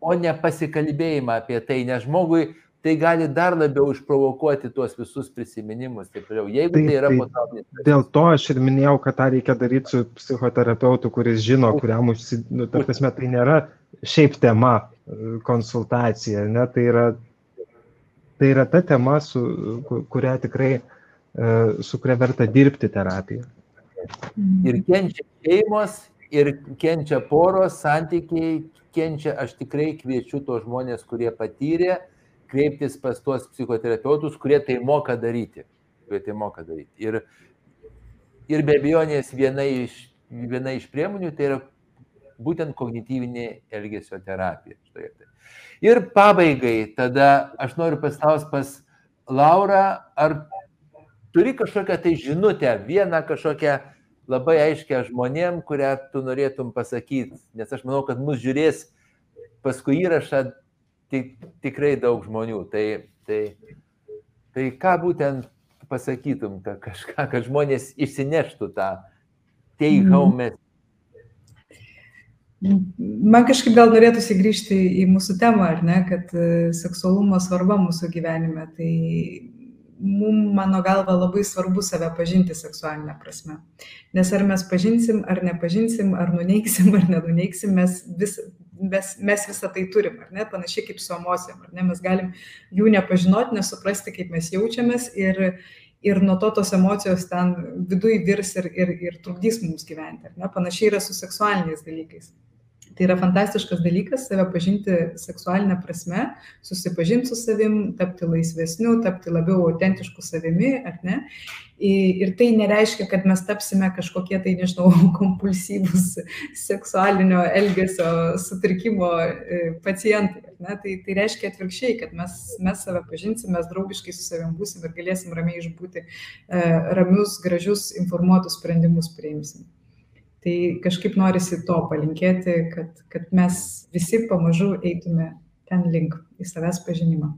o ne pasikalbėjimą apie tai, nes žmogui tai gali dar labiau išprovokuoti tuos visus prisiminimus. Taip, jeigu tai, tai yra potrauminis. Dėl to aš ir minėjau, kad tą reikia daryti su psichoterapeutu, kuris žino, kuriam užsi... Nu, ta prasme, tai nėra šiaip tema konsultacija, ne, tai yra, tai yra ta tema, su kuria tikrai, e, su kuria verta dirbti terapiją. Ir kenčia šeimos, ir kenčia poros santykiai, kenčia, aš tikrai kviečiu tos žmonės, kurie patyrė, kreiptis pas tuos psichoterapeutus, kurie tai moka daryti. Kurie tai moka daryti. Ir, ir be abejonės viena iš, viena iš priemonių tai yra būtent kognityvinė elgesio terapija. Ir pabaigai, tada aš noriu pastaus pas Laura, ar turi kažkokią tai žinutę, vieną kažkokią labai aiškę žmonėm, kurią tu norėtum pasakyti, nes aš manau, kad mus žiūrės paskui įrašą tik, tikrai daug žmonių. Tai, tai, tai ką būtent pasakytum, kažką, kad žmonės išsineštų tą take mhm. home message? Man kažkaip gal norėtųsi grįžti į mūsų temą, ar ne, kad e, seksualumo svarba mūsų gyvenime. Tai mums, mano galva, labai svarbu save pažinti seksualinę prasme. Nes ar mes pažinsim, ar nepažinsim, ar nuneiksim, ar nenuneiksim, mes vis, mes, mes visą tai turim, ar ne, panašiai kaip su emocijom, ar ne, mes galim jų nepažinoti, nesuprasti, kaip mes jaučiamės ir, ir nuo to tos emocijos ten viduje virs ir, ir, ir trukdys mums gyventi, ar ne, panašiai yra su seksualiniais dalykais. Tai yra fantastiškas dalykas save pažinti seksualinę prasme, susipažinti su savim, tapti laisvesniu, tapti labiau autentišku savimi, ar ne? Ir tai nereiškia, kad mes tapsime kažkokie tai, nežinau, kompulsyvus seksualinio elgesio sutrikimo e, pacientai. Ne? Tai, tai reiškia atvirkščiai, kad mes, mes save pažinsim, mes draugiškai su savim būsim ir galėsim ramiai išbūti, e, ramius, gražius, informuotus sprendimus priimsim. Tai kažkaip norisi to palinkėti, kad, kad mes visi pamažu eitume ten link į savęs pažinimą.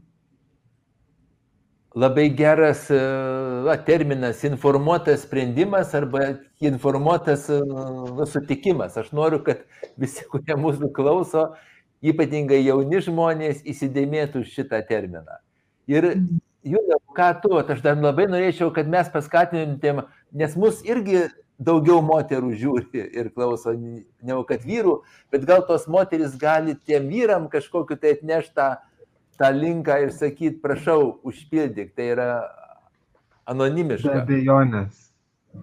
Labai geras va, terminas - informuotas sprendimas arba informuotas va, sutikimas. Aš noriu, kad visi, kurie mūsų klauso, ypatingai jauni žmonės, įsidėmėtų šitą terminą. Ir mhm. Julio, ką tu, aš dar labai norėčiau, kad mes paskatintumėm, nes mus irgi daugiau moterų žiūri ir klauso, negu kad vyrų, bet gal tos moteris gali tiem vyram kažkokiu tai atnešti tą, tą linką ir sakyti, prašau, užpildyk, tai yra anonimiška. Be abejonės.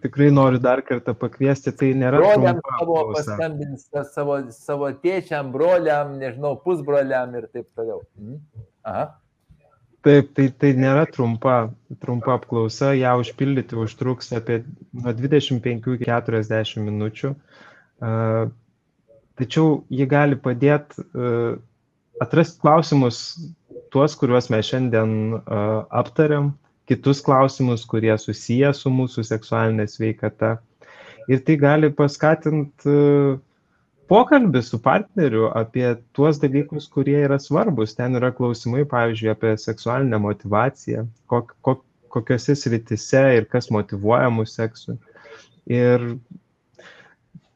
Tikrai noriu dar kartą pakviesti, tai nėra. Broliam savo paskambins, savo, savo tėčiam, broliam, nežinau, pusbroliam ir taip toliau. Mhm. Aha. Taip, tai, tai nėra trumpa, trumpa apklausa, ją užpildyti užtruks apie nuo 25 iki 40 minučių. Tačiau ji gali padėti atrasti klausimus, tuos, kuriuos mes šiandien aptariam, kitus klausimus, kurie susiję su mūsų seksualinė sveikata. Ir tai gali paskatinti pokalbį su partneriu apie tuos dalykus, kurie yra svarbus. Ten yra klausimai, pavyzdžiui, apie seksualinę motivaciją, kok, kok, kokiuose sritise ir kas motivuoja mūsų seksui. Ir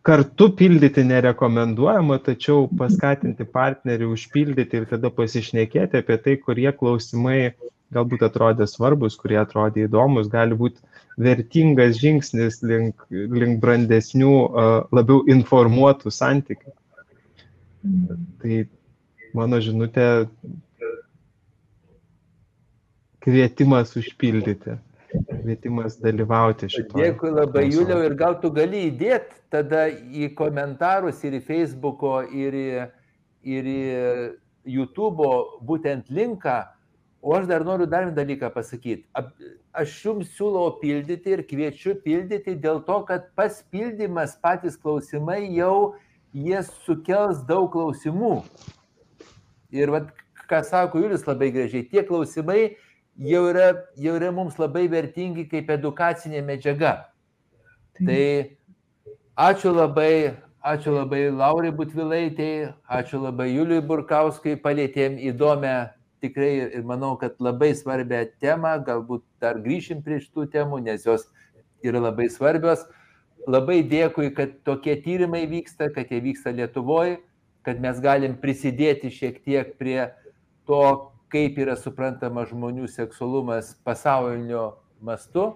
kartu pildyti nerekomenduojama, tačiau paskatinti partnerį užpildyti ir tada pasišnekėti apie tai, kurie klausimai galbūt atrodė svarbus, kurie atrodė įdomus, gali būti vertingas žingsnis link, link brandesnių, labiau informuotų santykių. Tai mano žinutė kvietimas užpildyti, kvietimas dalyvauti šitoje. Dėkui labai, Juliau, ir gal tu gali įdėti tada į komentarus ir į Facebook'o, ir į, ir į YouTube'o būtent linką, O aš dar noriu dar vieną dalyką pasakyti. Aš jums siūlau pildyti ir kviečiu pildyti dėl to, kad pas pildymas patys klausimai jau jie sukels daug klausimų. Ir vat, ką sako Julius labai gražiai, tie klausimai jau yra, jau yra mums labai vertingi kaip edukacinė medžiaga. Tai ačiū labai, ačiū labai Laurai Butvilaitėjai, ačiū labai Juliui Burkauskui, palėtėm įdomią tikrai ir manau, kad labai svarbią temą, galbūt dar grįšim prie šitų temų, nes jos yra labai svarbios. labai dėkui, kad tokie tyrimai vyksta, kad jie vyksta Lietuvoje, kad mes galim prisidėti šiek tiek prie to, kaip yra suprantama žmonių seksualumas pasaulinio mastu.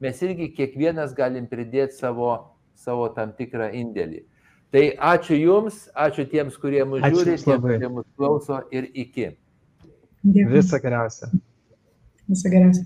Mes irgi kiekvienas galim pridėti savo, savo tam tikrą indėlį. Tai ačiū Jums, ačiū tiems, kurie mus žiūri, tiems, kurie mus klauso ir iki. Dėkui. Visą geriausią. Visą geriausią.